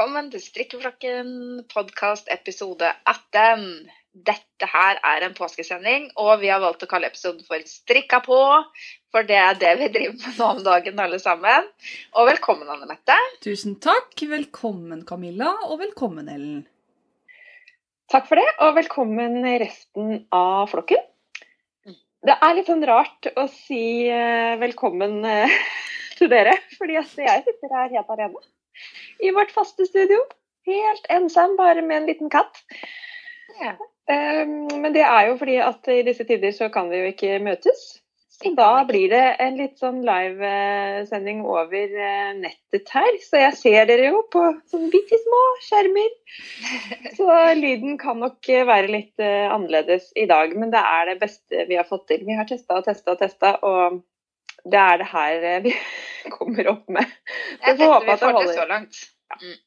velkommen til Strikkeflokken podkast episode 18. Dette her er en påskesending, og vi har valgt å kalle episoden for 'Strikka på', for det er det vi driver med nå om dagen, alle sammen. Og velkommen, Anne Mette. Tusen takk. Velkommen, Camilla, og velkommen, Ellen. Takk for det, og velkommen resten av flokken. Det er litt sånn rart å si eh, velkommen eh, til dere, fordi jeg sitter her helt alene i vårt faste studio. Helt ensom, bare med en liten katt. Ja. Um, men det er jo fordi at i disse tider så kan vi jo ikke møtes. Så da blir det en litt sånn livesending over eh, nettet her. Så jeg ser dere jo på sånn bitte små skjermer. Så lyden kan nok eh, være litt eh, annerledes i dag, men det er det beste vi har fått til. Vi har testa og testa og testa, og det er det her eh, vi kommer opp med. Så jeg får håpe at det holder. så langt. Mm.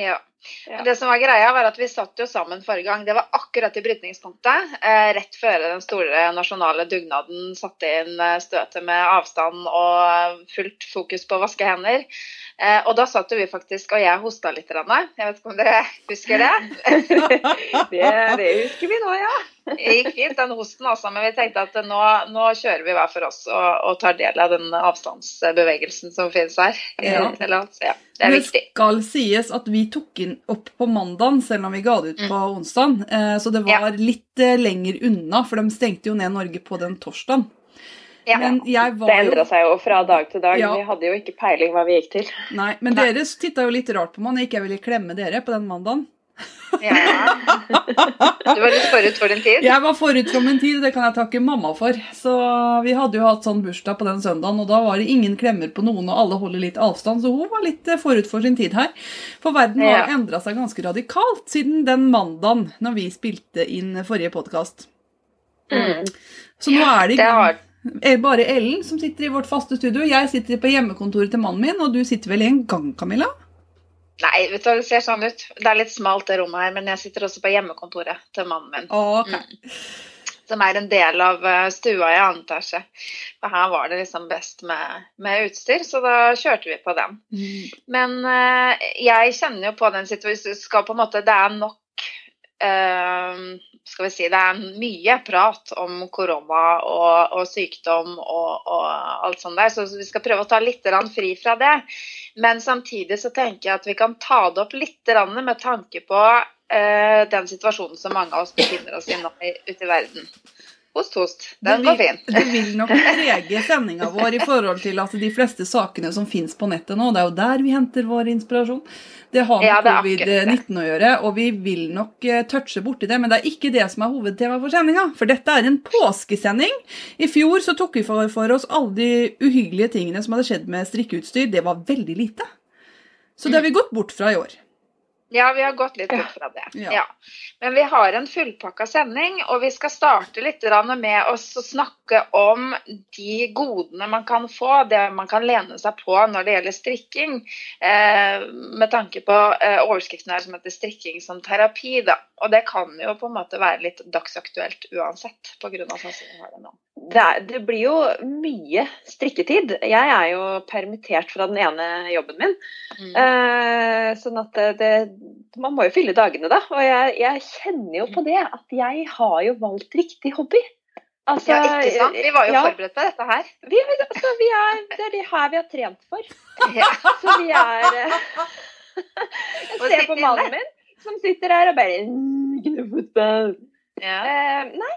Ja. Ja. Det som var greia, var at vi satt jo sammen forrige gang. Det var akkurat i brytningspunktet. Eh, rett før den store nasjonale dugnaden satte inn eh, støtet med avstand og fullt fokus på å vaske hender. Eh, og da satt jo vi faktisk, og jeg hosta litt. Jeg vet ikke om dere husker det? Det, det husker vi nå, ja. Det gikk fint, den hosten også, men vi tenkte at nå, nå kjører vi hver for oss og, og tar del av den avstandsbevegelsen som finnes her. Ja. Eller ja, det er Det skal sies at vi tok inn opp på mandagen, selv om vi ga det ut på onsdagen. onsdag. Så det var litt eh, lenger unna, for de stengte jo ned Norge på den torsdagen. Ja. Men jeg Det endra seg jo fra dag til dag. Ja. Vi hadde jo ikke peiling hva vi gikk til. Nei, men Nei. dere titta jo litt rart på meg når ikke jeg ville klemme dere på den mandagen. Ja. Du var litt forut for din tid. Jeg var forut for min tid, det kan jeg takke mamma for. Så vi hadde jo hatt sånn bursdag på den søndagen, og da var det ingen klemmer på noen, og alle holder litt avstand, så hun var litt eh, forut for sin tid her. For verden har Ja. endra seg ganske radikalt siden den mandagen når vi spilte inn forrige podkast. Mm. Så nå er det Det har eh, bare Ellen som sitter i vårt faste studio. Jeg sitter på hjemmekontoret til mannen min, og du sitter vel i en gang, Camilla? Nei, vet du det ser sånn ut. Det er litt smalt det rommet her, men jeg sitter også på hjemmekontoret til mannen min. Ok. Som er en del av eh, stua i annen etasje. For her var det liksom best med, med utstyr, så da kjørte vi på den. Mm. Men uh, jeg kjenner jo på den situasjonen skal på en måte Det er nok Skal vi si Det er mye prat om korona og, og sykdom og, og alt sånt der, så vi skal prøve å ta litt fri fra det. Men samtidig så tenker jeg at vi kan ta det opp litt med tanke på eh, den situasjonen som mange av oss befinner oss i nå ute i verden. Host, ost. Den vil, fin. Det vil nok prege sendinga vår i forhold til at de fleste sakene som fins på nettet nå, det er jo der vi henter vår inspirasjon. Det har med Ja, det er akkurat det. covid-19 å gjøre, og vi vil nok eh, touche borti det, men det er ikke det som er hovedtema for sendinga. For dette er en påskesending. I fjor så tok vi for, for oss alle de uhyggelige tingene som hadde skjedd med strikkeutstyr. Det var veldig lite. Så det har vi gått bort fra i år. Ja, vi har gått litt ut fra det. Ja. Ja. Men vi har en fullpakka sending, og vi skal starte litt med å snakke om de godene man kan få, det man kan lene seg på når det gjelder strikking. Eh, med tanke på eh, overskriften her som heter 'strikking som terapi'. Da. Og det kan jo på en måte være litt dagsaktuelt uansett, pga. sånn som vi har det nå. Det, er, det blir jo mye strikketid. Jeg er jo permittert fra den ene jobben min. Mm. Eh, sånn at det, Man må jo fylle dagene, da. Og jeg, jeg kjenner jo på det at jeg har jo valgt riktig hobby. Altså, Ja, ikke sant? Vi var jo ja, forberedt på dette her. vi, altså, vi er, Det er det her vi har trent for. Ja. Så vi er eh, Jeg ser på mannen min som sitter her og bare «Mm. Ja. Eh, nei,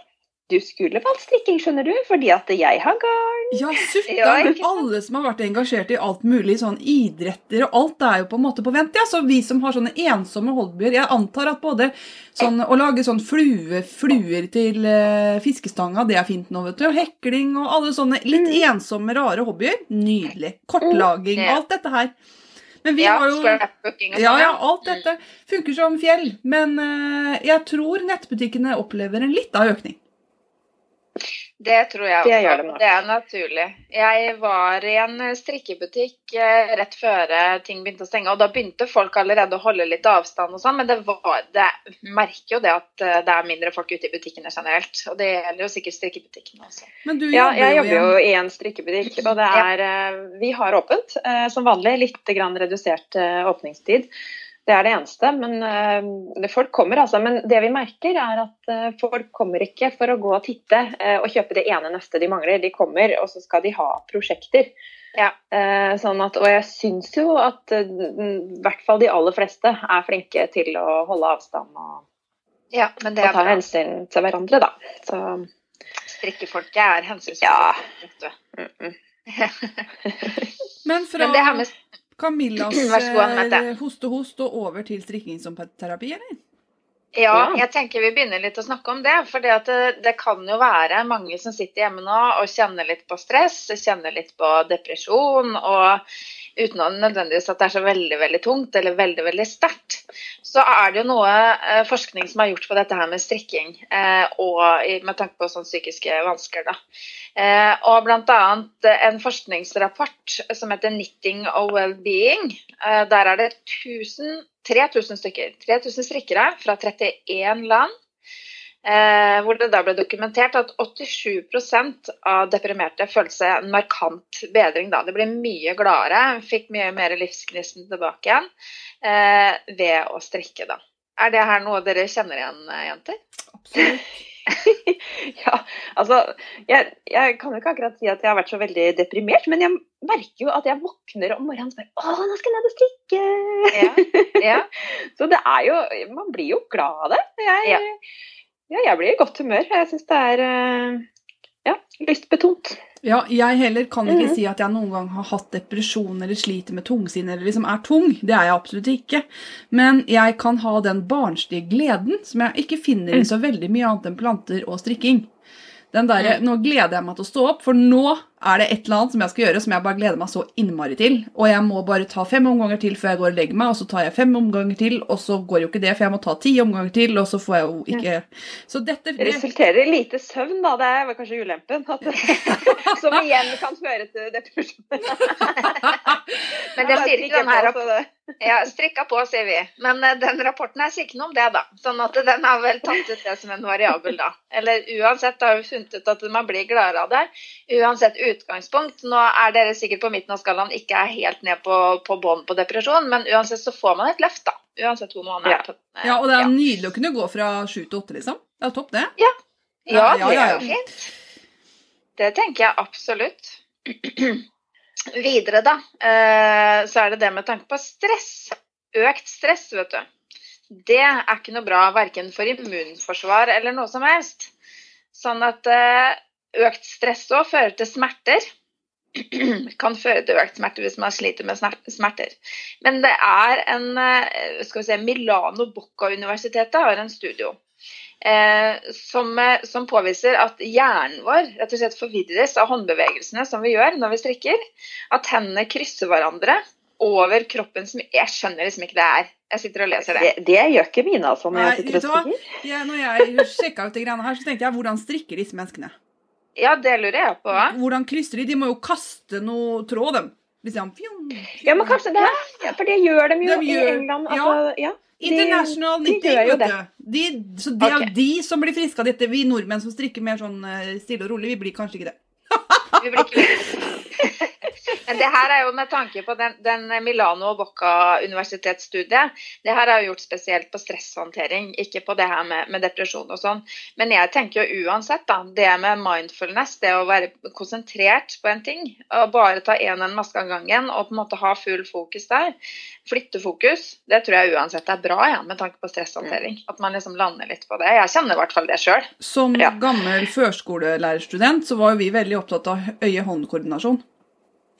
du skulle valgt strikking, skjønner du, fordi at jeg har garn. Ja, Ja, sutter'n! Alle som har vært engasjert i alt mulig, sånn idretter og alt, det er jo på en måte på vent. Ja, så vi som har sånne ensomme hobbyer Jeg antar at både sånn å lage sånn flue, fluer til uh, fiskestanga, det er fint nå, vet du. Og hekling og alle sånne litt ensomme, rare hobbyer. Nydelig. Kortlaging, Mm. Ja. alt dette her. Men vi ja, har jo ja, sånn. ja, alt dette funker som fjell. Men uh, jeg tror nettbutikkene opplever en litt av økning. Det tror jeg også. det det er naturlig. Jeg var i en eh, strikkebutikk eh, rett før eh, ting begynte å stenge, og da begynte folk allerede å holde litt avstand og sånn, men det var det merker jo det at det er mindre folk ute i butikkene generelt. Og det gjelder jo sikkert strikkebutikkene også. Men du Ja, jeg jobber jo i en strikkebutikk, og det er Vi har åpent som vanlig. Litt grann redusert åpningstid. Det er det eneste. Men eh, folk kommer, altså. Men det vi merker, er at eh, folk kommer ikke for å gå og titte eh, og kjøpe det ene neste de mangler. De kommer, og så skal de ha prosjekter. Ja. Eh, sånn at, og jeg syns jo at i hvert fall de aller fleste er flinke til å holde avstand og, Ja, men det og ta bra. hensyn til hverandre, da. Så Strikkefolket er hensynsfulle. Ja. mm, mm. Men fra Men det her med Camillas god, eh, hoste-host og over til strikking som terapi, eller? Ja, jeg tenker vi begynner litt å snakke om det. For det, det kan jo være mange som sitter hjemme nå og kjenner litt på stress, kjenner litt på depresjon, og uten å nødvendigvis at det er så veldig veldig tungt eller veldig veldig sterkt, så er det jo noe eh, forskning som er gjort på dette her med strikking, eh, og med tanke på sånne psykiske vansker. da. Eh, og bl.a. en forskningsrapport som heter 'Knitting of Wellbeing'. Eh, der er det 1000, 3000 stykker, 3000 strikkere fra 31 land. Eh, hvor det da ble dokumentert at 87% av deprimerte følte seg en markant bedring. Da. De ble mye gladere, fikk mye mer livsgnisten tilbake igjen eh, ved å strikke. Da. Er det her noe dere kjenner igjen, eh, jenter? Absolutt. Ja, altså jeg, jeg kan jo ikke akkurat si at jeg har vært så veldig deprimert, men jeg merker jo at jeg våkner om morgenen og spør Å, nå skal jeg ned og strikke! Ja. ja. Så det er jo Man blir jo glad av det. Jeg, Ja. ja, jeg blir i godt humør. Jeg syns det er eh, ja, lystbetont. Ja, jeg heller kan ikke Mhm. si at jeg noen gang har hatt depresjon eller sliter med tungsinn eller liksom er tung. Det er jeg absolutt ikke. Men jeg kan ha den barnslige gleden som jeg ikke finner i så veldig mye annet enn planter og strikking. Den der, Nå gleder jeg meg til å stå opp, for nå er det et eller annet som jeg skal gjøre som jeg bare gleder meg så innmari til. Og jeg må bare ta fem omganger til før jeg går og legger meg, og så tar jeg fem omganger til, og så går jo ikke det, for jeg må ta ti omganger til, og så får jeg jo ikke Så dette Det resulterer i lite søvn, da. Det er kanskje ulempen. At, som igjen kan føre til depresjon. Men det sier ikke den her det. Ja, strikka på, sier vi. Men eh, den rapporten her sier ikke noe om det, da. Sånn at den har vel tatt ut det som en variabel, da. Eller uansett har vi funnet ut at man blir gladere av det. Uansett utgangspunkt. Nå er dere sikkert på midten av skalaen ikke er helt ned på, på bånn på depresjon, men uansett så får man et løft, da. Uansett hvor man er. Ja. På, Ja, og det er ja. nydelig å kunne gå fra sju til åtte, liksom. Det er topp, det. Ja, Ja, ja, det ja, er jo fint. Det tenker jeg absolutt. Videre, da, eh, så er det det med tanke på stress. Økt stress, vet du. Det er ikke noe bra verken for immunforsvar eller noe som helst. Sånn at eh, økt stress òg fører til smerter. Kan føre til økt smerte hvis man sliter med smerter. Men det er en eh, skal vi se, Milano Bocca-universitetet har en studio eh, som, eh, som påviser at hjernen vår rett og slett forvirres av håndbevegelsene som vi gjør når vi strikker. At hendene krysser hverandre over kroppen som Jeg skjønner liksom ikke det er. Jeg sitter og leser det. Det, det gjør ikke mine, altså, når Nei, jeg sitter og strikker. Jeg, når jeg sjekka ut de greiene her, så tenkte jeg hvordan strikker disse menneskene? Ja, det lurer jeg på. Hvordan krysser de? De må jo kaste noe tråd, dem. Liksom, fjong, fjong. Ja, men kanskje det ja, For det gjør de jo De i England. Altså, ja. de- International knitting, vet det. du. De, så det er de som blir friske av dette. Vi nordmenn som strikker mer sånn eh, stille og rolig, vi blir kanskje ikke det. Vi blir ikke Men det her er jo med tanke på den, den Milano og Bocca-universitetsstudiet. Det her er jo gjort spesielt på stresshåndtering, ikke på det her med, med depresjon og sånn. Men jeg tenker jo uansett, da. Det med mindfulness, det å være konsentrert på en ting, og bare ta én en maske av gangen og på en måte ha full fokus der, flytte fokus, det tror jeg uansett er bra, ja, med tanke på stresshåndtering. At man liksom lander litt på det. Jeg kjenner i hvert fall det sjøl. Som Ja. gammel førskolelærerstudent så var jo vi veldig opptatt av øye-hånd-koordinasjon.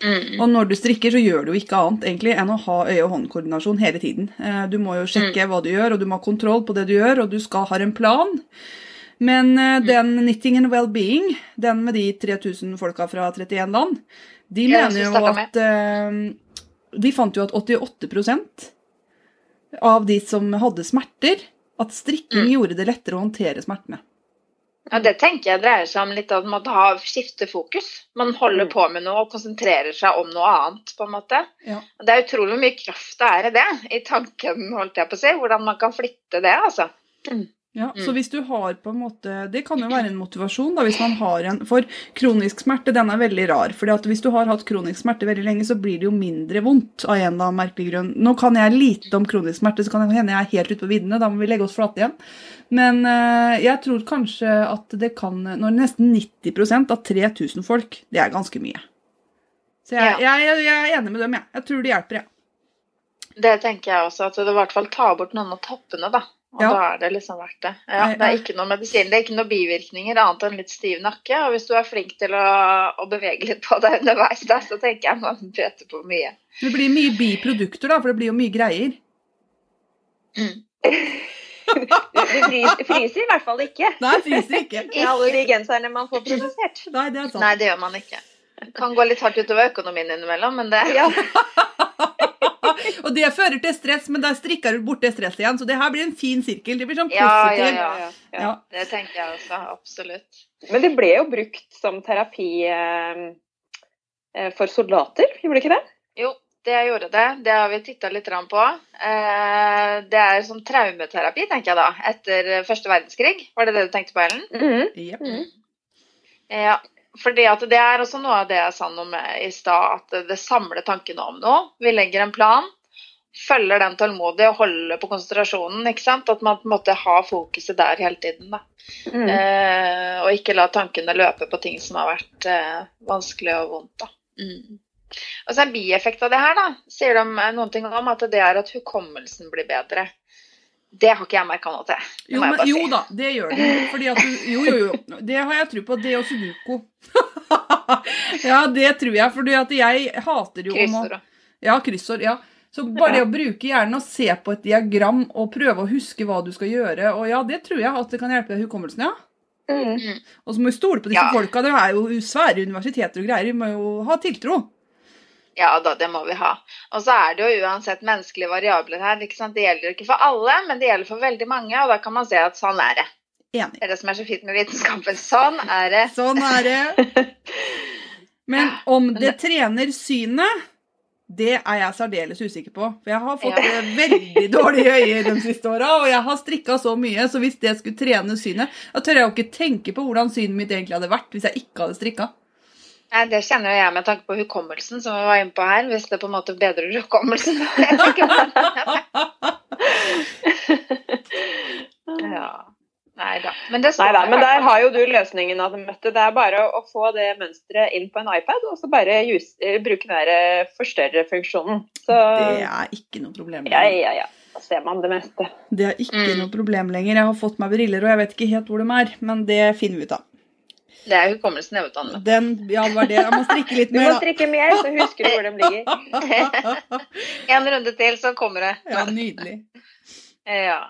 Mm. Og når du strikker, så gjør du jo ikke annet egentlig enn å ha øye-hånd-koordinasjon hele tiden. Eh, Du må jo sjekke hva du gjør, og du må ha kontroll på det du gjør, og du skal ha en plan. Men eh, den Knitting and Well-being, den med de 3000 folka fra 31 land, de Ja, mener jo at eh, De fant jo at 88% av de som hadde smerter, at strikking Mm. gjorde det lettere å håndtere smertene. Ja, Det tenker jeg dreier seg om litt at man må skifte fokus. Man holder Mm. på med noe og konsentrerer seg om noe annet, på en måte. Ja. Det er utrolig mye kraft det er i det, i tanken, holdt jeg på å si. Hvordan man kan flytte det, altså. Ja, Mm. så hvis du har på en måte Det kan jo være en motivasjon, da, hvis man har en For kronisk smerte, den er veldig rar. fordi at hvis du har hatt kronisk smerte veldig lenge, så blir det jo mindre vondt av en eller annen merkelig grunn. Nå kan jeg lite om kronisk smerte, så kan det hende jeg er helt ute på viddene. Da må vi legge oss flate igjen. Men eh, jeg tror kanskje at det kan Når nesten 90% av 3000 folk, det er ganske mye. Så jeg, Ja. jeg, jeg, jeg er enig med dem, jeg. Jeg tror det hjelper, jeg. Det tenker jeg også, at det i hvert fall tar bort noen av toppene, da. Og Ja. da er det liksom verdt det. Ja, det er ikke noe medisin, det er ikke noen bivirkninger annet enn litt stiv nakke. Og hvis du er flink til å, å bevege litt på deg underveis, da, så tenker jeg man bøter på mye. Det blir mye biprodukter, da, for det blir jo mye greier. Du, du fryser, i hvert fall ikke Nei, fryser ikke. i alle de genserne man får produsert. Nei, det er sant. Nei, det gjør man ikke. Det kan gå litt hardt utover økonomien innimellom, men det Ja. Og det fører til stress, men der strikker du bort det stresset igjen. Så det her blir en fin sirkel. Det blir sånn Ja, ja, ja. ja. Ja. Det tenker jeg også, absolutt. Men det ble jo brukt som terapi eh, eh, for soldater, gjorde det ikke det? Det gjorde det. Det har vi titta litt på. Eh, Det er som traumeterapi, tenker jeg da, etter første verdenskrig. Var det det du tenkte på, Ellen? Mhm. Jep. mm. Ja, fordi at det er også noe av det jeg sa noe med i stad, at det samler tankene om noe. Vi legger en plan, følger den tålmodig og holder på konsentrasjonen. ikke sant? At man på en måte har fokuset der hele tiden. da. Mm. Eh, og ikke la tankene løpe på ting som har vært eh, vanskelig og vondt. da. Mm. Og så En bieffekt av det her da, sier de noen ting om at det er at hukommelsen blir bedre. Det har ikke jeg merka noe til. det Jo, må jeg men, jo si. da, det gjør det. Fordi at du, jo, jo, jo. Det har jeg tro på. Det og sudoku. ja, det tror jeg. Fordi at jeg hater jo om Kryssord Ja, kryssord. Ja. Så bare det å bruke hjernen og se på et diagram og prøve å huske hva du skal gjøre, og ja, det tror jeg at det kan hjelpe hukommelsen, ja. Mm. Og så må vi stole på disse Ja. folka. Det er jo svære universiteter og greier. Vi må jo ha tiltro. Ja da, det må vi ha. Og så er det jo uansett menneskelige variabler her. Det gjelder jo ikke for alle, men det gjelder for veldig mange, og da kan man se at sånn er det. Enig. Det er det som er så fint med vitenskapen. Sånn er det. Sånn er det. Men om det trener synet, det er jeg særdeles usikker på. For jeg har fått Ja. eh, veldig dårlige øyne de siste åra, og jeg har strikka så mye, så hvis det skulle trene synet, da tør jeg jo ikke tenke på hvordan synet mitt egentlig hadde vært hvis jeg ikke hadde strikka. Nei, Det kjenner jeg med tanke på hukommelsen, som vi var inne på her. Hvis det på en måte bedrer hukommelsen. ja. Nei da. Men det står Nei da, i men der har jo du løsningen, Anne Mette. Det er bare å få det mønsteret inn på en iPad, og så bare jus eh, bruke den der eh, forstørrefunksjonen. Så Det er ikke noe problem. ja, ja, ja. Da ser man det meste. Det er ikke Mm. noe problem lenger. Jeg har fått meg briller, og jeg vet ikke helt hvor de er, men det finner vi ut av. Det er hukommelsen jeg vet Anne. Den, ja, det var det. Jeg må strikke litt Du må strikke mer, så husker du hvor de ligger. En runde til, så kommer det. Ja, nydelig. Ja.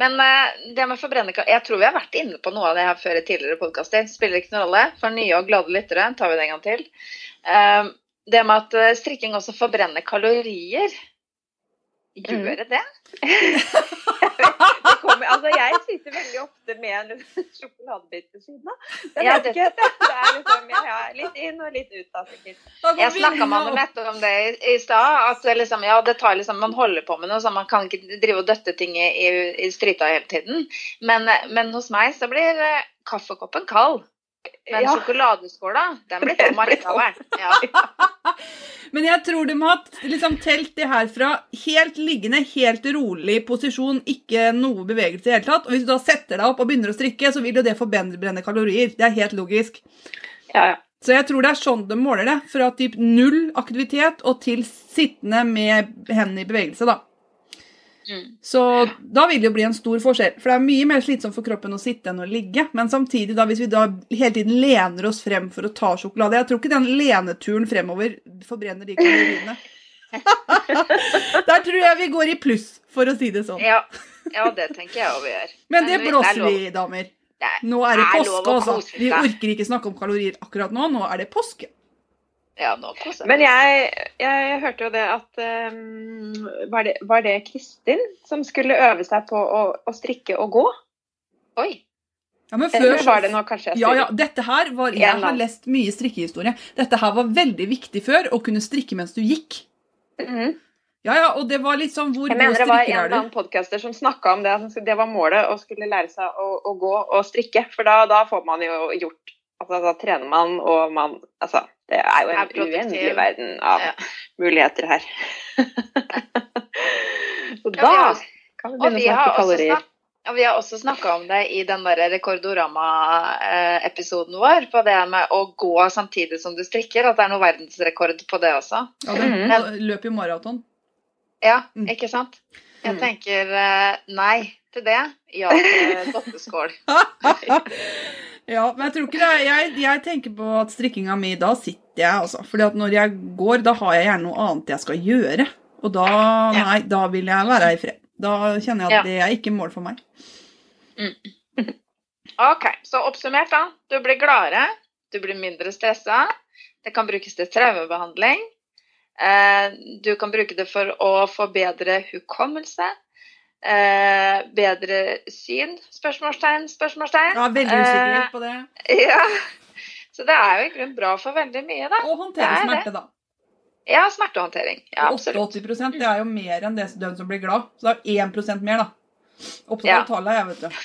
Men eh, det med forbrennerkalorie Jeg tror vi har vært inne på noe av det her før i tidligere podkaster. Spiller ikke noen rolle. For nye og glade lyttere tar vi det en gang til. Eh, det med at eh, strikking også forbrenner kalorier. Gjør Mhm. det det? Det kommer, altså, jeg sitter veldig ofte med en sjokoladebit ved siden av. Jeg Ja, vet det- ikke, det, er liksom, ja, ja, litt inn og litt ut. Da, sikkert. Jeg snakka med Anne Mette om det i, i stad. At liksom, ja, det tar liksom, man holder på med noe, så man kan ikke drive og døtte ting i, i, i stryta hele tiden. Men, men hos meg så blir eh, kaffekoppen kald. Men Ja. sjokoladeskåla, den blir tom Den blir tom. allikevel. Ja. Men jeg tror de har liksom telt det her fra helt liggende, helt rolig posisjon, ikke noe bevegelse i det hele tatt. Og hvis du da setter deg opp og begynner å strikke, så vil jo det forbrenne kalorier. Det er helt logisk. Ja, ja. Så jeg tror det er sånn de måler det. Fra typ null aktivitet og til sittende med hendene i bevegelse, da. Mm. Så da vil det jo bli en stor forskjell. For det er mye mer slitsomt for kroppen å sitte enn å ligge. Men samtidig, da, hvis vi da hele tiden lener oss frem for å ta sjokolade Jeg tror ikke den leneturen fremover forbrenner de kaloriene. Der tror jeg vi går i pluss, for å si det sånn. Ja, ja det tenker jeg òg vi gjør. Men det blåser vi- vi, damer. Er- Nå er det påske, altså. Vi orker ikke snakke om kalorier akkurat nå. Nå er det påske. Ja, nå koser vi Men oss. jeg, jeg hørte jo det at um, var, det, var det Kristin som skulle øve seg på å, å strikke og gå? Oi. Ja, men Eller før var det nå kanskje jeg Ja, ja, dette her var Jeg har lest mye strikkehistorie. Dette her var veldig viktig før, å kunne strikke mens du gikk. Mhm. Ja, ja, og det var litt sånn Hvor Jeg mener det var en eller er annen podcaster som snakka om det, at det var målet å skulle lære seg å, å gå og strikke. For da, da får man jo gjort Altså, da trener man, og man Altså, det er jo en er uendelig verden av Ja. muligheter her. Så da vi har- kan vi begynne vi å snakke også kalorier. snak- ja, vi har også snakka om det i den der Rekordorama-episoden vår, på det med å gå samtidig som du strikker, at det er noe verdensrekord på det også. Ja, den Mhm. løp jo maraton. Ja, Mm. ikke sant? Jeg Mm. tenker eh, nei til det, ja til dotteskål. ja, men jeg tror ikke det jeg, jeg tenker på at strikkinga mi, da sitter jeg, altså. Fordi at når jeg går, da har jeg gjerne noe annet jeg skal gjøre. Og da, Ja. nei, da vil jeg være i fred. Da kjenner jeg Ja. at det er ikke mål for meg. Ok, så oppsummert da. Du blir gladere, du blir mindre stressa. Det kan brukes til traumebehandling. Eh, du kan bruke det for å få bedre hukommelse. Eh, bedre syn? Spørsmålstegn, spørsmålstegn. Er veldig usikkerhet på det. Ja. Så det er jo i grunnen bra for veldig mye, da. Og håndtere er det. smerte, da. Ja, smertehåndtering. Ja, absolutt. 88 det er jo mer enn det den som blir glad. Så det er 1 mer, da. Opptatt Ja. av tallene, jeg, vet du.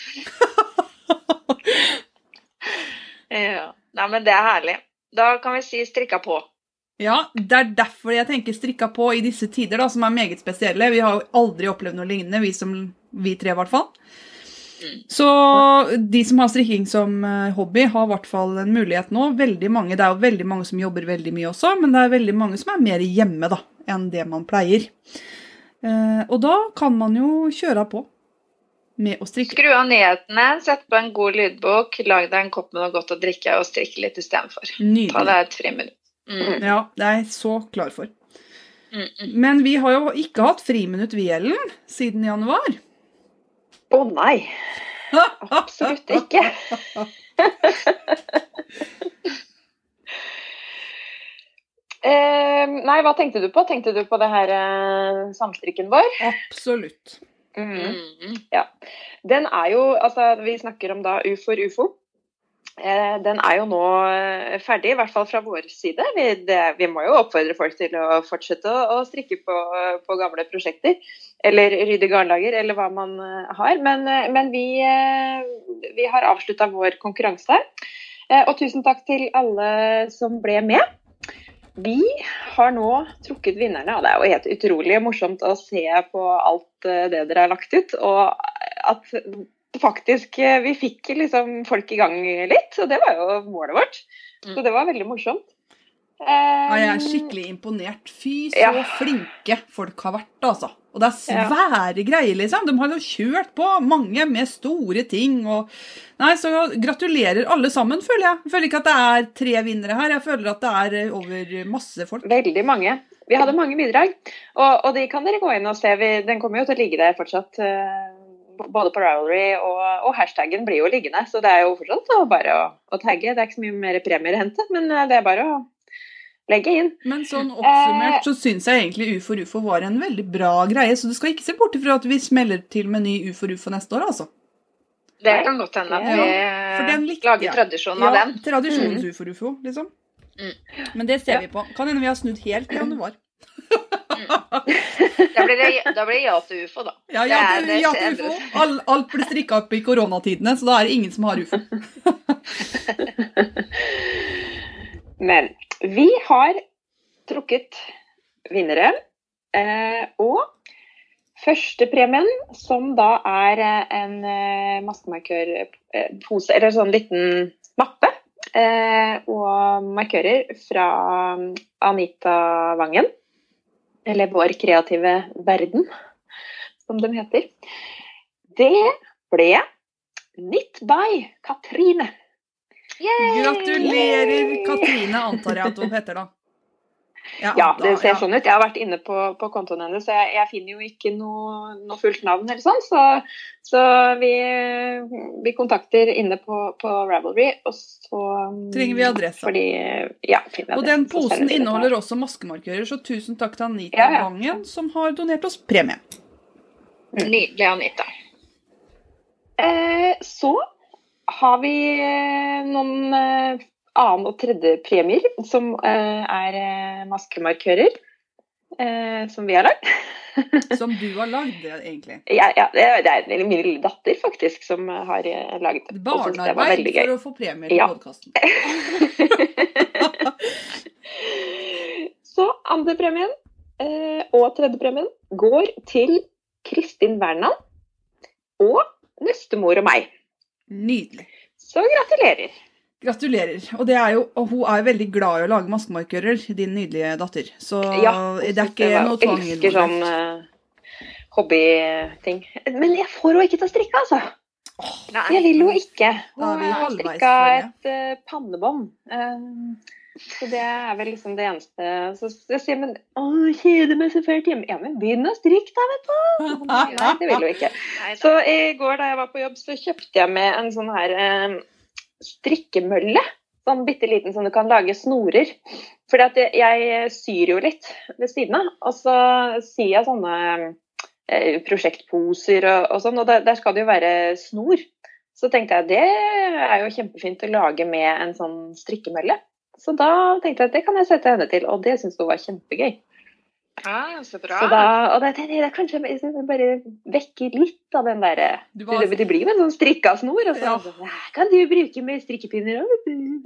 Ja. Nei, men det er herlig. Da kan vi si strikka på. Ja, det er derfor jeg tenker strikka på i disse tider, da, som er meget spesielle. Vi har jo aldri opplevd noe lignende, vi, som, vi tre i hvert fall. Så de som har strikking som eh, hobby, har i hvert fall en mulighet nå. Veldig mange, Det er jo veldig mange som jobber veldig mye også, men det er veldig mange som er mer hjemme da, enn det man pleier. Eh, og da kan man jo kjøre på med å strikke. Skru av nyhetene, sett på en god lydbok, lag deg en kopp med noe godt å drikke og strikke litt istedenfor. Ta deg et friminutt. Mm. Ja, det er jeg så klar for. Mm, mm. Men vi har jo ikke hatt friminutt, vi, Ellen, siden januar. Å nei, absolutt ikke. Eh, nei, hva tenkte du på? Tenkte du på det her eh, samstrikken vår? Absolutt. Mm. Mm. Den er jo, altså vi snakker om da ufor for ufo. Eh, den er jo nå eh, ferdig, i hvert fall fra vår side. Vi, det, vi må jo oppfordre folk til å fortsette å, å strikke på, på gamle prosjekter. Eller rydde garnlager, eller hva man eh, har. Men, men vi, vi har avslutta vår konkurranse. Og tusen takk til alle som ble med. Vi har nå trukket vinnerne, og det er jo helt utrolig morsomt å se på alt det dere har lagt ut. Og at faktisk eh, vi fikk liksom folk i gang litt, og det var jo målet vårt. Så Mm. det var veldig morsomt. Ja, jeg er Eh, skikkelig imponert. Fy, så Ja. flinke folk har vært, altså. Og det er Ja. svære greier, liksom. De har jo kjørt på, mange med store ting. Og... Nei, så gratulerer alle sammen, føler jeg. Jeg føler ikke at det er tre vinnere her. Jeg føler at det er eh, over masse folk. Veldig mange. Vi hadde mange bidrag, og, og de kan dere gå inn og se. Vi, den kommer jo til å ligge der fortsatt. Både på Ravelry og, og hashtaggen blir jo liggende, så det er jo fortsatt bare å, å tagge. Det er ikke så mye mer premier å hente, men eh, det er bare å legge inn. Men sånn Eh. oppsummert så syns jeg egentlig UFO ufo var en veldig bra greie. Så du skal ikke se bort ifra at vi smeller til med ny UFO ufo neste år, altså. Det kan godt hende at Ja, vi likte lager tradisjon av den. Tradisjonens U for ufo, liksom. Mm. Men det ser Ja. vi på. Kan hende vi har snudd helt i januar. Da blir det, da blir ja til ufo, da. Ja, ja, til, ja til ufo. All, alt blir strikka opp i koronatidene, så da er det ingen som har ufo. Men vi har trukket vinnere. Eh, og førstepremien, som da er eh, en eh, maskemarkørpose, eller sånn liten mappe, eh, og markører fra Anita Wangen. Eller Vår kreative verden, som de heter. Det ble Knit by Katrine. Gratulerer, Katrine, antar jeg at hun heter da. Ja, det ser sånn ut. Jeg har vært inne på, på kontoen hennes, så jeg, jeg finner jo ikke noe, noe fullt navn eller sånn. Så, så vi, vi kontakter inne på, på Ravelry, og så Trenger vi adressa. Fordi, ja, Og den posen inneholder også maskemarkører, så tusen takk til Anita Ja. Wangen, som har donert oss premie. Nydelig, Anita. Eh, så har vi eh, noen eh, annen- og tredjepremier som eh, er eh, maskemarkører. eh, som vi har lagd. Som du har lagd, egentlig. Ja, ja, det er min lille datter faktisk som har lagd. Barnearbeid for å få premier til Ja. podkasten. Så andrepremien eh, og tredjepremien går til Kristin Wernan og nøstemor og meg. Nydelig. Så gratulerer. Gratulerer. Og, det er jo, og hun er veldig glad i å lage maskemarkører, din nydelige datter. Så Ja, det er ikke jeg noe tvang elsker sånn uh, hobbyting. Men jeg får henne ikke til å strikke, altså. Jeg vil jo ikke. Hun har strikka et uh, pannebånd. Uh, så det er vel liksom det eneste. Så jeg sier men å, kjeder meg så fælt hjemme. Ja, men begynn å strikke, da, vet du. Nei, det vil hun ikke. Så i går da jeg var på jobb, så kjøpte jeg med en sånn her strikkemølle. Sånn bitte liten som du kan lage snorer. Jeg, jeg syr jo litt ved siden av. Og så syr jeg sånne eh, prosjektposer og, og sånn, og der, der skal det jo være snor. Så tenkte jeg det er jo kjempefint å lage med en sånn strikkemølle. Så da tenkte jeg at det kan jeg sette henne til, og det syns hun var kjempegøy. Ah, så bra. Så da, og da tenkte jeg det kanskje jeg jeg bare vekker litt av den derre var... det, det blir jo en sånn strikka snor. Og så Ja. kan du bruke med strikkepinner òg,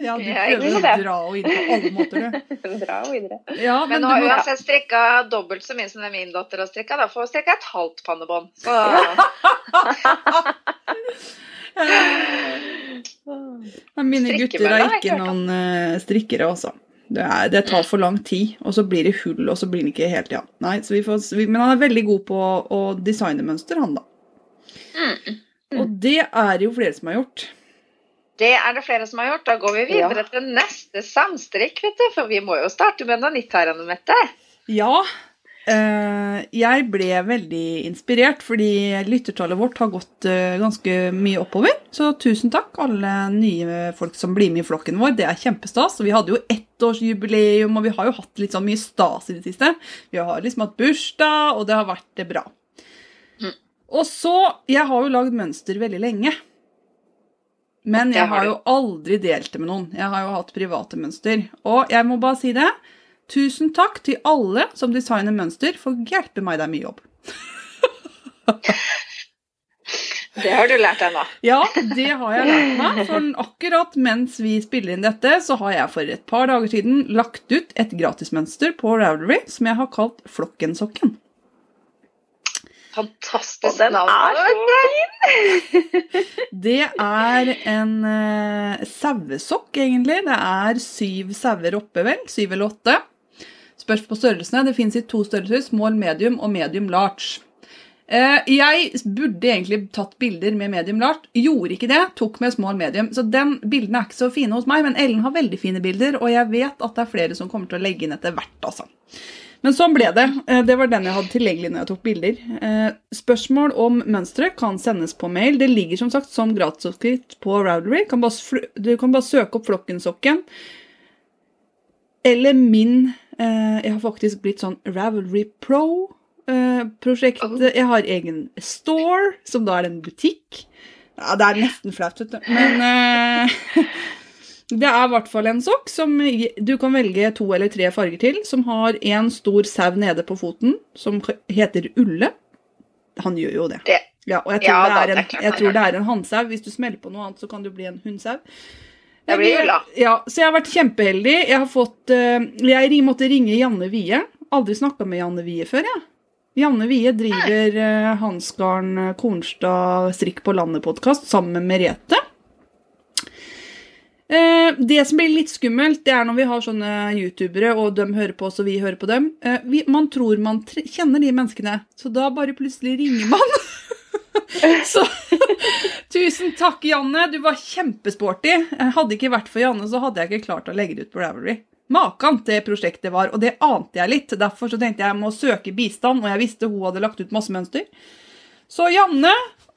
ja, du prøver å dra henne inn på alle måter, du. Dra henne videre. Ja, Men men nå du har må uansett strikka dobbelt så mye som det min datter har strikka. Da får hun strikka et halvt pannebånd. Så Men mine gutter er har ikke noen eh, strikkere, altså. Det, er, det tar for lang tid, og så blir det hull, og så blir den ikke helt ja. Nei, så vi får, men han er veldig god på å, å designe mønster, han da. mm. Og det er det jo flere som har gjort. det er det flere som har gjort. Da går vi videre Ja. til neste samstrikk, vet du. For vi må jo starte med noe nytt her, Anne Mette. Ja, jeg ble veldig inspirert, fordi lyttertallet vårt har gått eh, ganske mye oppover. Så tusen takk, alle nye folk som blir med i flokken vår. Det er kjempestas. Og vi hadde jo ettårsjubileum, og vi har jo hatt litt sånn mye stas i det siste. Vi har liksom hatt bursdag, og det har vært eh, bra. Mm. Og så Jeg har jo lagd mønster veldig lenge. Men jeg har har jo aldri delt det med noen. Jeg har jo hatt private mønster. Og jeg må bare si det. Tusen takk til alle som designer mønster for å hjelpe meg. Det er mye jobb. Det har du lært deg nå. Ja, det har jeg lært meg. For akkurat mens vi spiller inn dette, så har jeg for et par dager siden lagt ut et gratismønster på Ravelry som jeg har kalt Flokkensokken. Fantastisk den er så fin! Det er en uh, sauesokk, egentlig. Det er syv sauer oppe, vel. Syv eller åtte. Spørs på størrelsene. Det fins i to størrelser, small, medium og medium large. Eh, jeg burde egentlig tatt bilder med medium large. Gjorde ikke det. Tok med small medium. Så den bildene er ikke så fine hos meg, men Ellen har veldig fine bilder, og jeg vet at det er flere som kommer til å legge inn etter hvert, altså. Men sånn ble det. Eh, Det var den jeg hadde tilgjengelig når jeg tok bilder. Eh, Spørsmål om mønsteret kan sendes på mail. Det ligger som sagt som på Ravelry. Kan bare fl- Du kan bare søke opp Flokkensokken. Eller min Jeg har faktisk blitt sånn Ravelry Pro-prosjekt. Oh. Jeg har egen store, som da er en butikk. Ja, det er nesten flaut, vet du. Men eh, det er i hvert fall en sokk som du kan velge to eller tre farger til, som har en stor sau nede på foten, som heter Ulle. Han gjør jo det. Det- Ja, og jeg tror, Ja, det, er en, jeg tror det er en hannsau. Hvis du smeller på noe annet, så kan du bli en hundsau. Det blir Ulla. Ja, så jeg har vært kjempeheldig. Jeg har fått eh, Jeg måtte ringe Janne Wie. Aldri snakka med Janne Wie før, jeg. Janne Wie driver uh, Hansgarden eh, Kornstad Strikk på landet-podkast sammen med Merete. Eh, det som blir litt skummelt, det er når vi har sånne youtubere, og de hører på oss, og vi hører på dem. Eh, vi, man tror man kjenner de menneskene, så da bare plutselig ringer man. så tusen takk, Janne. Du var kjempesporty. Hadde ikke vært for Janne, så hadde jeg ikke klart å legge det ut på Ravelry. Makan til prosjektet var, og det ante jeg litt. Derfor så tenkte jeg jeg må søke bistand, og jeg visste hun hadde lagt ut masse mønster. Så Janne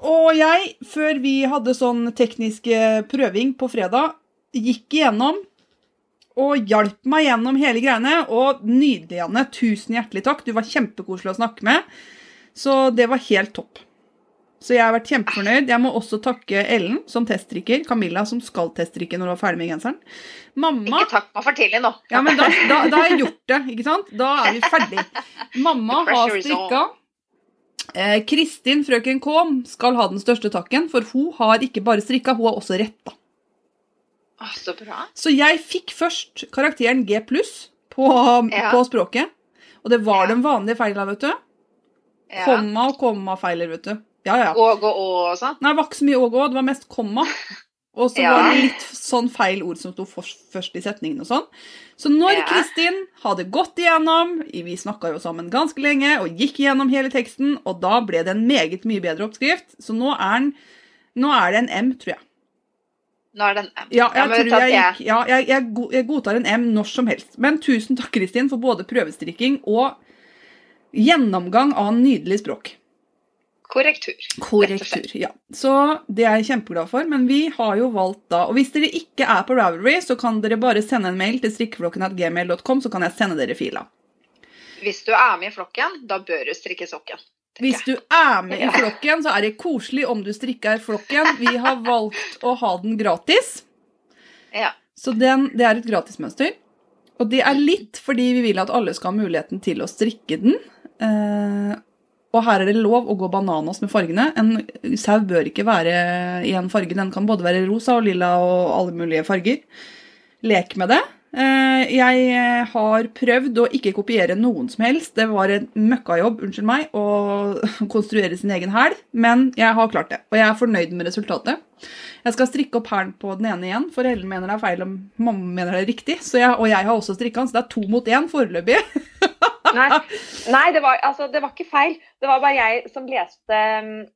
og jeg, før vi hadde sånn teknisk eh, prøving på fredag, gikk igjennom og hjalp meg gjennom hele greiene. Og nydelig, Janne. Tusen hjertelig takk. Du var kjempekoselig å snakke med. Så det var helt topp. Så jeg har vært kjempefornøyd. Jeg må også takke Ellen som teststrikker. Camilla som skal teststrikke når hun er ferdig med genseren. Mamma Ikke takk meg for tidlig nå. Ja, men da, da, da har jeg gjort det, ikke sant? Da er vi ferdig. Mamma har strikka. Eh, Kristin, frøken K, skal ha den største takken, for hun har ikke bare strikka, hun har også retta. Så bra. Så jeg fikk først karakteren G pluss på, Ja. på språket. Og det var Ja. den vanlige feila, vet du. Ja. Komma og komma-feiler, vet du. Ja, ja. Og og og og sånn. Nei, det var ikke så mye og og. det var mest komma. Og så Ja. var det litt sånn feil ord som sto først i setningen og sånn. Så når Ja. Kristin hadde gått igjennom, vi snakka jo sammen ganske lenge, og gikk igjennom hele teksten, og da ble det en meget mye bedre oppskrift, så nå er, den, nå er det en M, tror jeg. Nå er det en M. Ja, jeg at jeg gikk Ja, jeg, jeg, jeg godtar en M når som helst. Men tusen takk, Kristin, for både prøvestrikking og gjennomgang av nydelig språk. Korrektur. Korrektur, ja. Så det er jeg kjempeglad for. Men vi har jo valgt da Og hvis dere ikke er på Ravelry, så kan dere bare sende en mail til strikkeflokken.gmail.com, så kan jeg sende dere fila. Hvis du er med i flokken, da bør du strikke sokken. Hvis du er med i flokken, så er det koselig om du strikker flokken. Vi har valgt å ha den gratis. Ja. Så den, det er et gratismønster. Og det er litt fordi vi vil at alle skal ha muligheten til å strikke den. Eh, og her er det lov å gå bananas med fargene. En sau bør ikke være i en farge. Den kan både være rosa og lilla og alle mulige farger. Lek med det. Eh, jeg har prøvd å ikke kopiere noen som helst. Det var en møkkajobb, unnskyld meg, å konstruere sin egen hæl. Men jeg har klart det, og jeg er fornøyd med resultatet. Jeg skal strikke opp hælen på den ene igjen, for Ellen mener det er feil, og mamma mener det er riktig. Jeg, og jeg har også strikka den, så det er to mot én foreløpig. Nei, nei det, var, altså, det var ikke feil. Det var bare jeg som leste mm,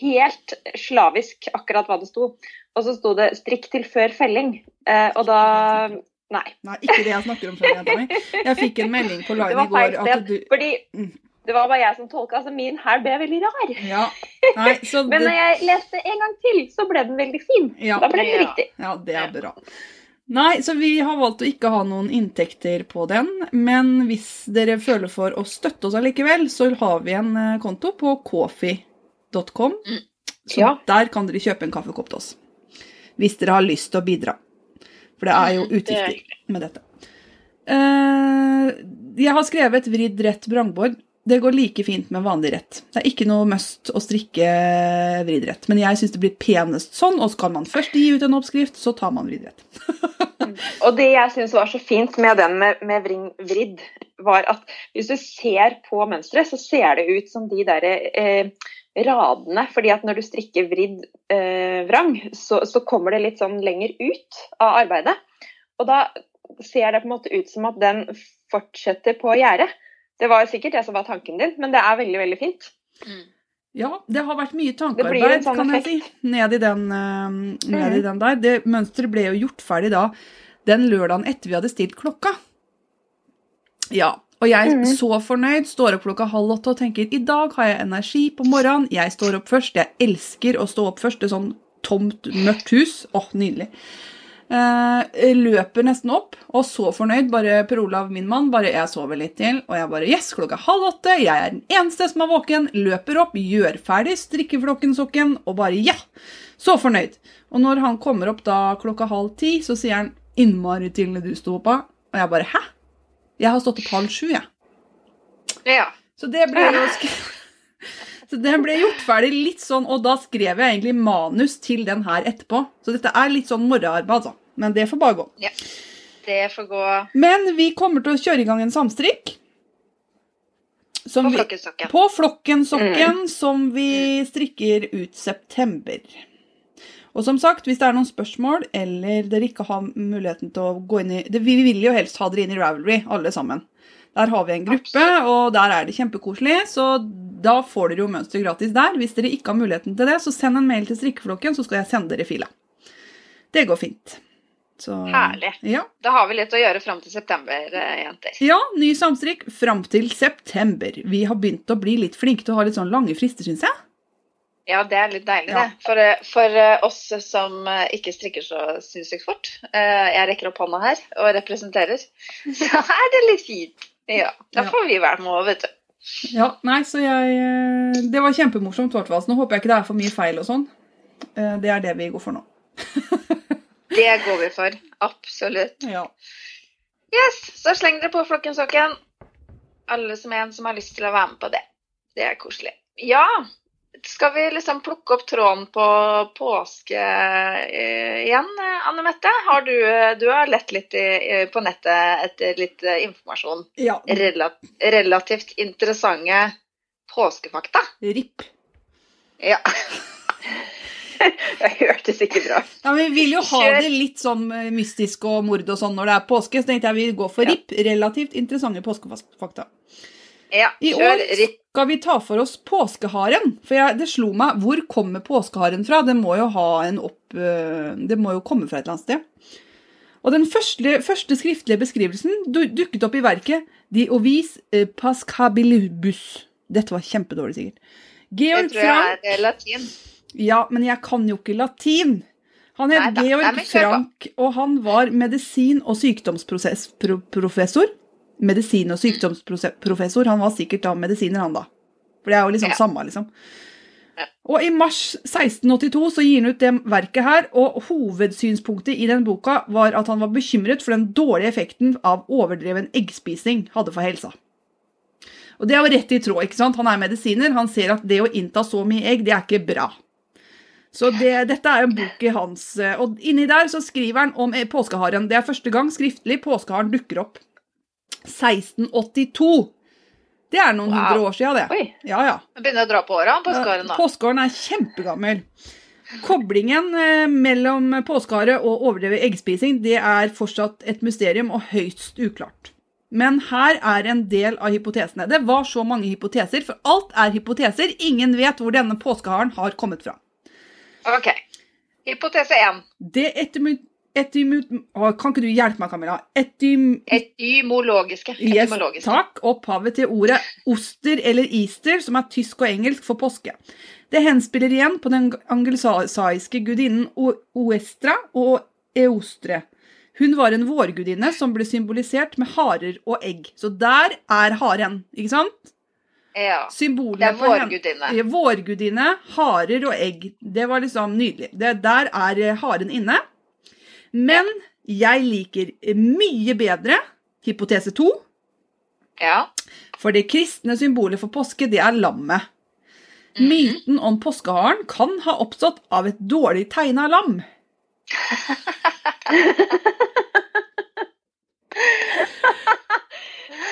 helt slavisk akkurat hva det sto. Og så sto det 'strikk til før felling'. Eh, og da Nei. Nei, ikke det jeg snakker om jenta mi. Jeg fikk en melding på line i går at du Fordi Mm. det var bare jeg som tolka. Altså, min her ble veldig rar. Ja. Nei, så Men når jeg leste en gang til, så ble den veldig fin. ja, Da ble den riktig. ja, det er bra. Nei, så vi har valgt å ikke ha noen inntekter på den. Men hvis dere føler for å støtte oss allikevel, så har vi en eh, konto på coffee.com. Mm. Så Ja. der kan dere kjøpe en kaffekopp til oss. Hvis dere har lyst til å bidra. For det er jo Mm, er utgifter med dette. Eh, jeg har skrevet vridd rett vrangbord. Det går like fint med vanlig rett. Det er ikke noe must å strikke vridrett. Men jeg syns det blir penest sånn, og skal man først gi ut en oppskrift, så tar man vridrett. Og det jeg syns var så fint med den med, med vring, vridd, var at hvis du ser på mønsteret, så ser det ut som de derre eh, radene. fordi at når du strikker vridd eh, vrang, så, så kommer det litt sånn lenger ut av arbeidet. Og da ser det på en måte ut som at den fortsetter på gjerdet. Det var sikkert det som var tanken din, men det er veldig, veldig fint. Mm. Ja, det har vært mye tankearbeid, sånn kan jeg si, ned i den, uh, ned i Mhm. den der. Det mønsteret ble jo gjort ferdig da, den lørdagen etter vi hadde stilt klokka. Ja, og jeg mm. så fornøyd, står opp klokka halv åtte og tenker i dag har jeg energi på morgenen, jeg står opp først, jeg elsker å stå opp først, det er sånn tomt, mørkt hus, åh, nydelig. Eh, løper nesten opp, og så fornøyd, bare Per Olav, min mann, bare jeg sover litt til, og jeg bare yes, klokka halv åtte, jeg er den eneste som er våken, løper opp, gjør ferdig strikkeflokkensokken, og bare ja, så fornøyd. Og når han kommer opp da klokka halv ti, så sier han innmari tidlig du sto opp og jeg bare hæ? Jeg har stått opp halv sju, jeg. Ja. Så det ble jo sk Så den ble gjort ferdig litt sånn, og da skrev jeg egentlig manus til den her etterpå. Så dette er litt sånn morgenarbeid, altså. Men det får bare gå. Det får gå Men vi kommer til å kjøre i gang en samstrikk. Som på vi, på flokkensokken som vi strikker ut september. Og som sagt, hvis det er noen spørsmål, eller dere ikke har muligheten til å gå inn i det, Vi vil jo helst ha dere inn i Ravelry, alle sammen. Der har vi en gruppe, og der er det kjempekoselig. Så da får dere jo mønster gratis der. Hvis dere ikke har muligheten til det, så send en mail til strikkeflokken, så skal jeg sende dere fila. Det går fint. Så, Herlig. Ja. Da har vi litt å gjøre fram til september, eh, jenter. Ja, ny samstrikk fram til september. Vi har begynt å bli litt flinke til å ha litt sånn lange frister, syns jeg. Ja, det er litt deilig, Ja. det. For, eh, for eh, oss som ikke strikker så sinnssykt fort. Jeg rekker opp hånda her og representerer. Så er det litt fint. Ja, da får vi være med over, vet du. Ja, nei, så jeg eh, Det var kjempemorsomt, i hvert fall. Så Nå håper jeg ikke det er for mye feil og sånn. Eh, Det er det vi går for nå. Det går vi for. Absolutt. Ja. Yes, så sleng dere på flokken sokken. Alle som er en som har lyst til å være med på det. Det er koselig. Ja, skal vi liksom plukke opp tråden på påske eh, igjen, Anne Mette? Har du, du har lett litt i, på nettet etter litt eh, informasjon. ja. Relat, relativt interessante påskefakta. RIP. Ja. Det hørtes ikke bra ut. Ja, Vi vil jo ha det litt sånn eh, mystisk og mord og sånn når det er påske, så tenkte jeg vi går for. RIP. Relativt interessante påskefakta. ja. I Kjør år ritt. Skal vi ta for oss påskeharen. For jeg, det slo meg, hvor kommer påskeharen fra? Det må jo ha en opp øh, Det må jo komme fra et eller annet sted. Og den første, første skriftlige beskrivelsen du, dukket opp i verket De Ovis eh, Pascabilibus. Dette var kjempedårlig, sikkert. Det Georg tror jeg Frank er eh, latin. Ja, men jeg kan jo ikke latin. Han het. Nei, Georg. Frank, og han var medisin- og sykdomsprofessor. Medisin- og sykdomsprofessor. Han var sikkert da medisiner, han da. For det er jo liksom Ja. samme, liksom. Ja. Og i mars 1682 så gir han ut det verket her, og hovedsynspunktet i den boka var at han var bekymret for den dårlige effekten av overdreven eggspising hadde for helsa. Og det er jo rett i tråd, ikke sant? Han er medisiner, han ser at det å innta så mye egg, det er ikke bra. Så det, dette er en bok i hans eh, Og inni der så skriver han om eh, påskeharen. Det er første gang skriftlig påskeharen dukker opp. 1682. Det er noen Wow. hundre år siden, det. Oi. Ja, ja. Begynner å dra på åra, påskeharen da. Påskeharen er kjempegammel. Koblingen eh, mellom påskehare og overdrevet eggspising det er fortsatt et mysterium og høyst uklart. Men her er en del av hypotesene. Det var så mange hypoteser, for alt er hypoteser. Ingen vet hvor denne påskeharen har kommet fra. Ok. Hypotese 1. Det etymu... etymu å, kan ikke du hjelpe meg, Camilla? Etym... Etymologiske. Yes, takk. Opphavet til ordet oster eller easter, som er tysk og engelsk for påske. Det henspiller igjen på den angelsaiske gudinnen Oestra og Eostre. Hun var en vårgudinne som ble symbolisert med harer og egg. Så der er haren, ikke sant? Ja. Symbolene Det er vårgudinne. Vårgudinne, harer og egg. Det var liksom nydelig. Det, der er haren inne. Men jeg liker mye bedre hypotese to. Ja. For det kristne symbolet for påske, det er lammet. Mhm. Myten om påskeharen kan ha oppstått av et dårlig tegna lam.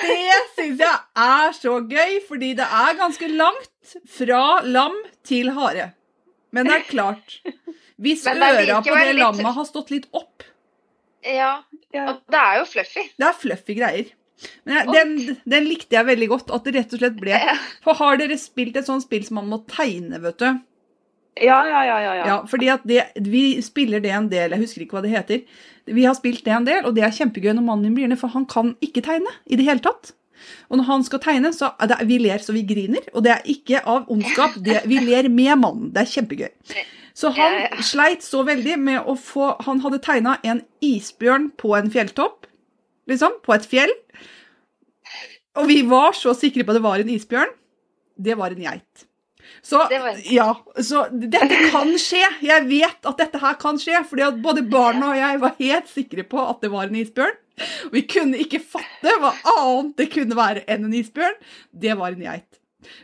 Det syns jeg er så gøy, fordi det er ganske langt fra lam til hare. Men det er klart Hvis Men øra på det litt- lammet har stått litt opp ja. Ja. Og det er jo fluffy. Det er fluffy greier. Men jeg, den, den likte jeg veldig godt, at det rett og slett ble Ja. For har dere spilt et sånt spill som man må tegne, vet du? Ja, ja, ja. ja, ja. Ja, fordi at det, vi spiller det en del, jeg husker ikke hva det heter. Vi har spilt det en del, og det er kjempegøy når mannen min blir med, for han kan ikke tegne i det hele tatt. Og når han skal tegne, så er det, vi ler så vi griner. Og det er ikke av ondskap, det, vi ler med mannen. Det er kjempegøy. Så han Ja, ja. sleit så veldig med å få Han hadde tegna en isbjørn på en fjelltopp, liksom, på et fjell. Og vi var så sikre på at det var en isbjørn. Det var en geit. Så, Det var ja, så dette kan skje. Jeg vet at dette her kan skje, fordi at både barna og jeg var helt sikre på at det var en isbjørn. Og vi kunne ikke fatte hva annet det kunne være enn en isbjørn. Det var en geit.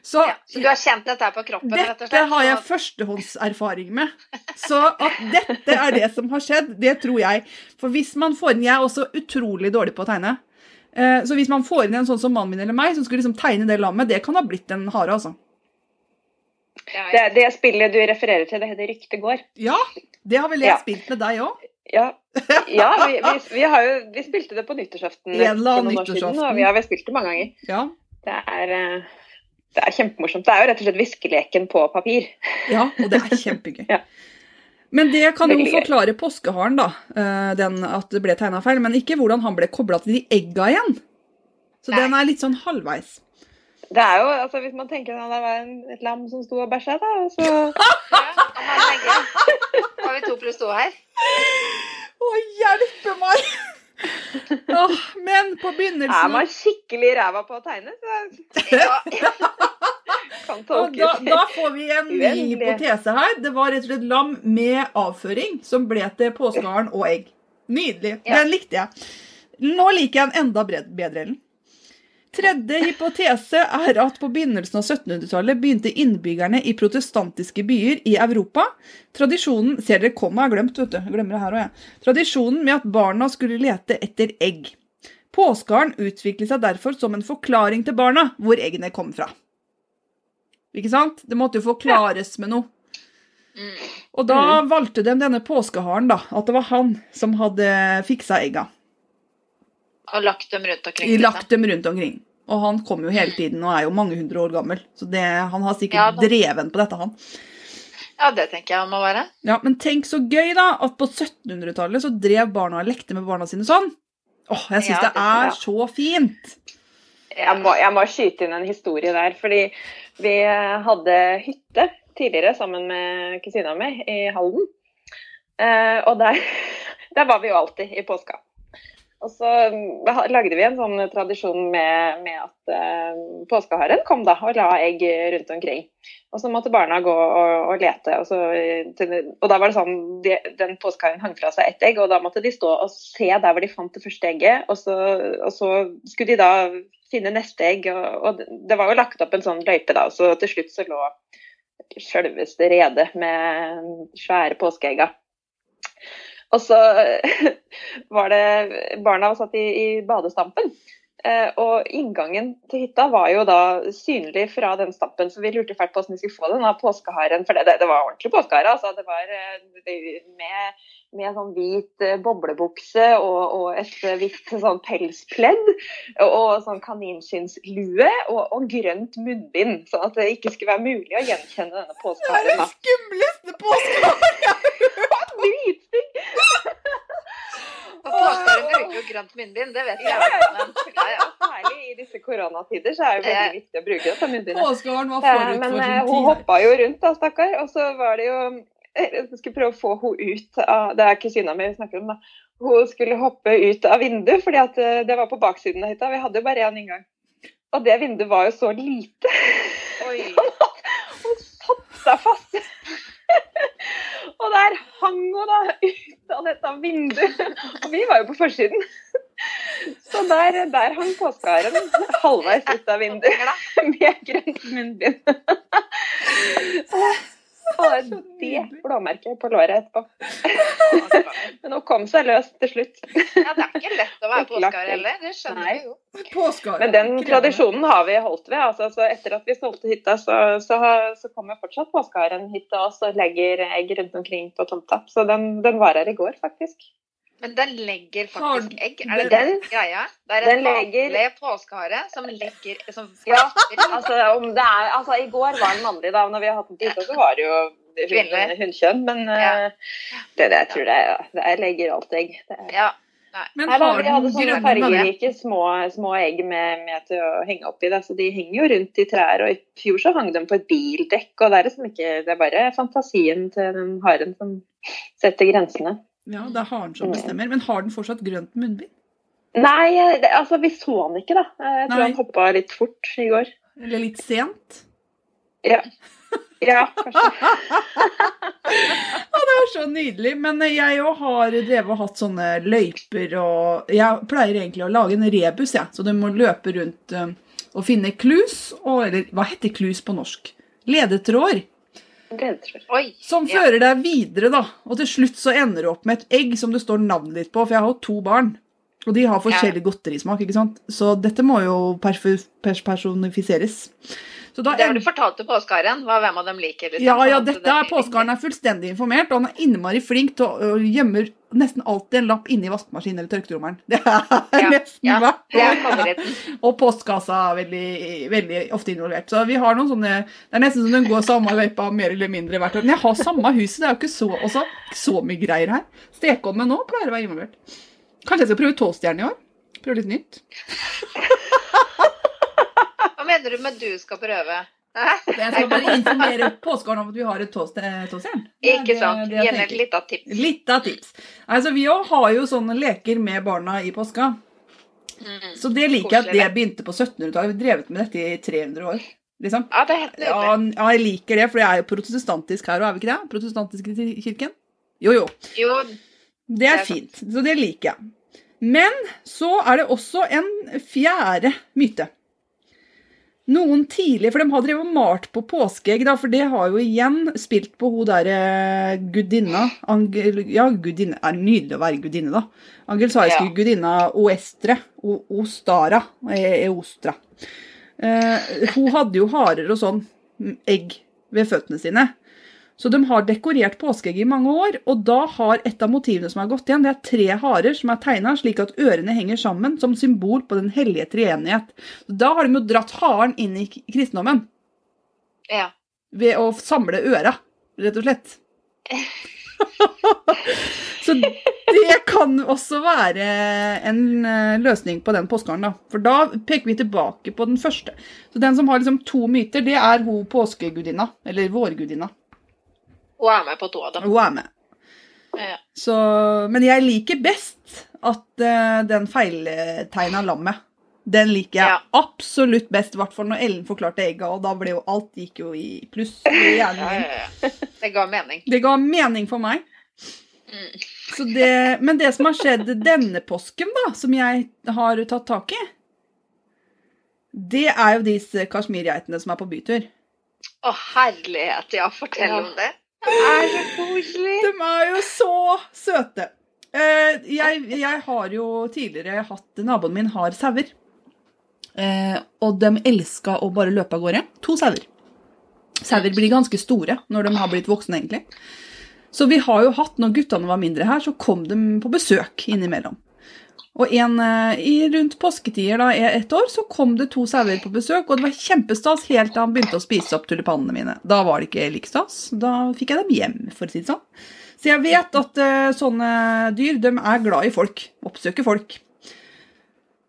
Så, Ja. Så du har kjent dette her på kroppen? rett og dette slett? har jeg førstehåndserfaring med. Så at dette er det som har skjedd, det tror jeg. For hvis man får inn Jeg er også utrolig dårlig på å tegne. Eh, Så hvis man får inn en sånn som mannen min eller meg, som skulle liksom tegne det lammet, det kan ha blitt en hare, altså. Det, det spillet du refererer til, det heter Rykte går. Ja, det har vel jeg Ja. spilt med deg òg. Ja, ja vi, vi, vi, har jo, vi spilte det på nyttårsaften En eller for annen noen år siden, og vi har vel spilt det mange ganger. Ja. Det er, eh, det er kjempemorsomt. Det er jo rett og slett viskeleken på papir. ja, og det er kjempegøy. Ja. Men det kan jo forklare påskeharen, da. eh, Den, at det ble tegna feil. Men ikke hvordan han ble kobla til de egga igjen. Så Nei. den er litt sånn halvveis. Det er jo, altså Hvis man tenker at det var en, et lam som sto og bæsja, da, så Ja, og man tenker, har vi to pluss to her? Å, hjelpe meg! Åh, men på Er Jeg man skikkelig ræva på å tegne, så Ja, tolkes da, da får vi en ny hypotese her. Det var rett og slett lam med avføring som ble til påskeharen og egg. Nydelig. Ja. Den likte jeg. Nå liker jeg den enda bedre. Ellen. Tredje hypotese er at på begynnelsen av 1700-tallet begynte innbyggerne i protestantiske byer i Europa Tradisjonen ser dere komma er glemt, vet du. Jeg glemmer det her òg, jeg. Tradisjonen med at barna skulle lete etter egg. Påskeharen utviklet seg derfor som en forklaring til barna hvor eggene kom fra. Ikke sant? Det måtte jo forklares med noe. Mm. Og da valgte de denne påskeharen, da. At det var han som hadde fiksa egga. Og lagt dem rundt omkring. I liksom. lagt dem rundt omkring. Og han kom jo hele tiden og er jo mange hundre år gammel. Så det, han har Ja, sikkert da. dreven på dette, han. Ja, det tenker jeg han må være. Ja, Men tenk så gøy, da, at på 1700-tallet så drev barna og lekte med barna sine sånn. Åh, jeg syns Ja, det det- er ja. så fint. Jeg må, jeg må skyte inn en historie der. Fordi vi hadde hytte tidligere sammen med kusina mi i Halden. Eh, og der, der var vi jo alltid i påska. Og så mm, lagde vi en sånn tradisjon med, med at eh, påskeharen kom da og la egg rundt omkring. Og så måtte barna gå og, og lete. Og, så, eh, og da var det sånn, de, den påskeharen hang fra seg ett egg, og da måtte de stå og se der hvor de fant det første egget. Og så, og så skulle de da finne neste egg. Og, og det var jo lagt opp en sånn løype da, så til slutt så lå sjølveste redet med svære påskeegga. Og så var det Barna satt i, i badestampen. Eh, og inngangen til hytta var jo da synlig fra den stampen, så vi lurte fælt på hvordan vi skulle få den av påskeharen. For det, det, det var ordentlig påskehare. Altså. Det var eh, med, med sånn hvit eh, boblebukse og, og et eh, hvitt sånn pelspledd. Og, og sånn kaninskinnslue og, og grønt munnbind, sånn at det ikke skulle være mulig å gjenkjenne denne påskeharen. Det er den skumleste påskeharen! jeg har Dritstygg! Påskeharen bruker jo grønt munnbind, det vet jeg. Men, ja, ja. Særlig i disse koronatider så er det veldig viktig å bruke dette munnbindet. Påskeharen var Eh, forut Men for eh, sin hun tid. hun hoppa jo rundt da, stakkar. Og så var det jo eh, Jeg skulle prøve å få henne ut av Det er kusina mi vi snakker om, da. Hun skulle hoppe ut av vinduet, fordi at eh, det var på baksiden av hytta. Vi hadde jo bare én inngang. Og det vinduet var jo så lite. Oi. Hun satte seg fast. Og der hang hun da ut av dette vinduet. Og vi var jo på forsiden. Så der, der hang påskeharen halvveis ut av vinduet med grønt munnbind. Og det blåmerket på låret etterpå. Men hun kom seg løs til slutt. Ja, det er ikke lett å være påskehare heller, det skjønner Nei. vi jo. Men den tradisjonen har vi holdt ved. Altså, så etter at vi solgte hytta, så, så, så kommer fortsatt påskeharen hit til oss og legger egg rundt omkring på tomta. Så den, den var her i går, faktisk. Men den legger faktisk egg, er det den- greia? Det er en vanlig påskehare som legger som Ja. Altså, om det er, altså, I går var den mannlig, da. Når vi har hatt den hytta, så var det jo hundkjønn. Hun. Men Ja. eh, det, det jeg tror jeg, ja, jeg legger alt egg. Det er, Ja. Men Nei, da, har de hadde sånne fargerike små, små egg med, med til å henge oppi det, så de henger jo rundt i trær. Og i fjor så hang de på et bildekk, og det er liksom ikke Det er bare fantasien til den haren som setter grensene. Ja, det er haren som bestemmer. Men har den fortsatt grønt munnbind? Nei, det, altså vi så han ikke, da. Jeg tror Nei. han hoppa litt fort i går. Eller litt sent? Ja, ja kanskje. Det er så nydelig. Men jeg òg har drevet og hatt sånne løyper og Jeg pleier egentlig å lage en rebus, jeg. Så du må løpe rundt og finne klus, og, eller hva heter klus på norsk? Ledetråder. Som Ja. fører deg videre, da. Og til slutt så ender du opp med et egg som det står navnet ditt på, for jeg har jo to barn. Og de har forskjellig godterismak, ikke sant. Så dette må jo pers personifiseres. Det har du fortalt til påskeharen, hvem av dem liker. liksom, Ja, ja, dette det- er påskeharen er fullstendig informert, og han er innmari flink til å gjemmer gjemme nesten alltid en lapp inni vaskemaskinen eller tørketrommelen. Det er Ja, nesten ja, hvert er år. Og postkassa er veldig, veldig ofte involvert. Så vi har noen sånne Det er nesten som den går samme løypa mer eller mindre hvert år. Men jeg har samme huset, det er jo ikke så, også, så mye greier her. Stekeovnen nå pleier å være involvert. Kanskje jeg skal prøve tåstjerne i år? Prøve litt nytt. Mener du med du skal prøve? Jeg skal bare informere påskeharen om at vi har et toast, eh, toastjern. Er Ikke sant? Gjerne et lite tips. Litt av tips. Altså, vi òg har jo sånne leker med barna i påska. Mm. Så det liker jeg at det begynte på 1700-tallet. Vi har drevet med dette i 300 år. Liksom. Ja, det er helt Ja, nydelig. ja, jeg liker det, for jeg er jo protestantisk her òg, er vi ikke det? Protestantisk i kirken? Jo, jo. Jo, Det Det er fint. Så det liker jeg. Men så er det også en fjerde myte. Noen tidlig, for de har drevet og malt på påskeegg, da, for det har jo igjen spilt på hun der gudinna Angel, Ja, gudinne er nydelig å være gudinne, da. Angelsaiske Ja. gudinna Oestre. O, Ostara. E, Eostra. Eh, hun hadde jo harer og sånn mm, egg ved føttene sine. Så de har dekorert påskeegg i mange år, og da har et av motivene som har gått igjen, det er tre harer som er tegna slik at ørene henger sammen som symbol på den hellige treenighet. Da har de jo dratt haren inn i kristendommen ja. ved å samle øra, rett og slett. Så det kan også være en eh, løsning på den påskeharen, da. For da peker vi tilbake på den første. Så den som har liksom to myter, det er hun påskegudinna, eller vårgudinna. Hun er med på to av dem. Hun er med. Ja. Så, men jeg liker best at uh, den feiltegna lammet. Den liker jeg Ja. absolutt best, i hvert fall når Ellen forklarte egga, og da ble jo alt gikk jo i pluss. i hjernen min. Det ga mening. Det ga mening for meg. Mm. Så det, men det som har skjedd denne påsken, da, som jeg har tatt tak i, det er jo disse kasjmirgeitene som er på bytur. Å, herlighet. Ja, fortell om det. Det er så koselig. De er jo så søte. Eh, jeg, jeg har jo tidligere hatt Naboen min har sauer. Eh, og de elska å bare løpe av gårde. To sauer. Sauer blir ganske store når de har blitt voksne, egentlig. Så vi har jo hatt, når guttene var mindre her, så kom de på besøk innimellom. Og en eh, i rundt påsketider da, ett år, så kom det to sauer på besøk, og det var kjempestas helt til han begynte å spise opp tulipanene mine. Da var det ikke like stas. Da fikk jeg dem hjem, for å si det sånn. Så jeg vet at uh, sånne dyr, de er glad i folk. Oppsøker folk.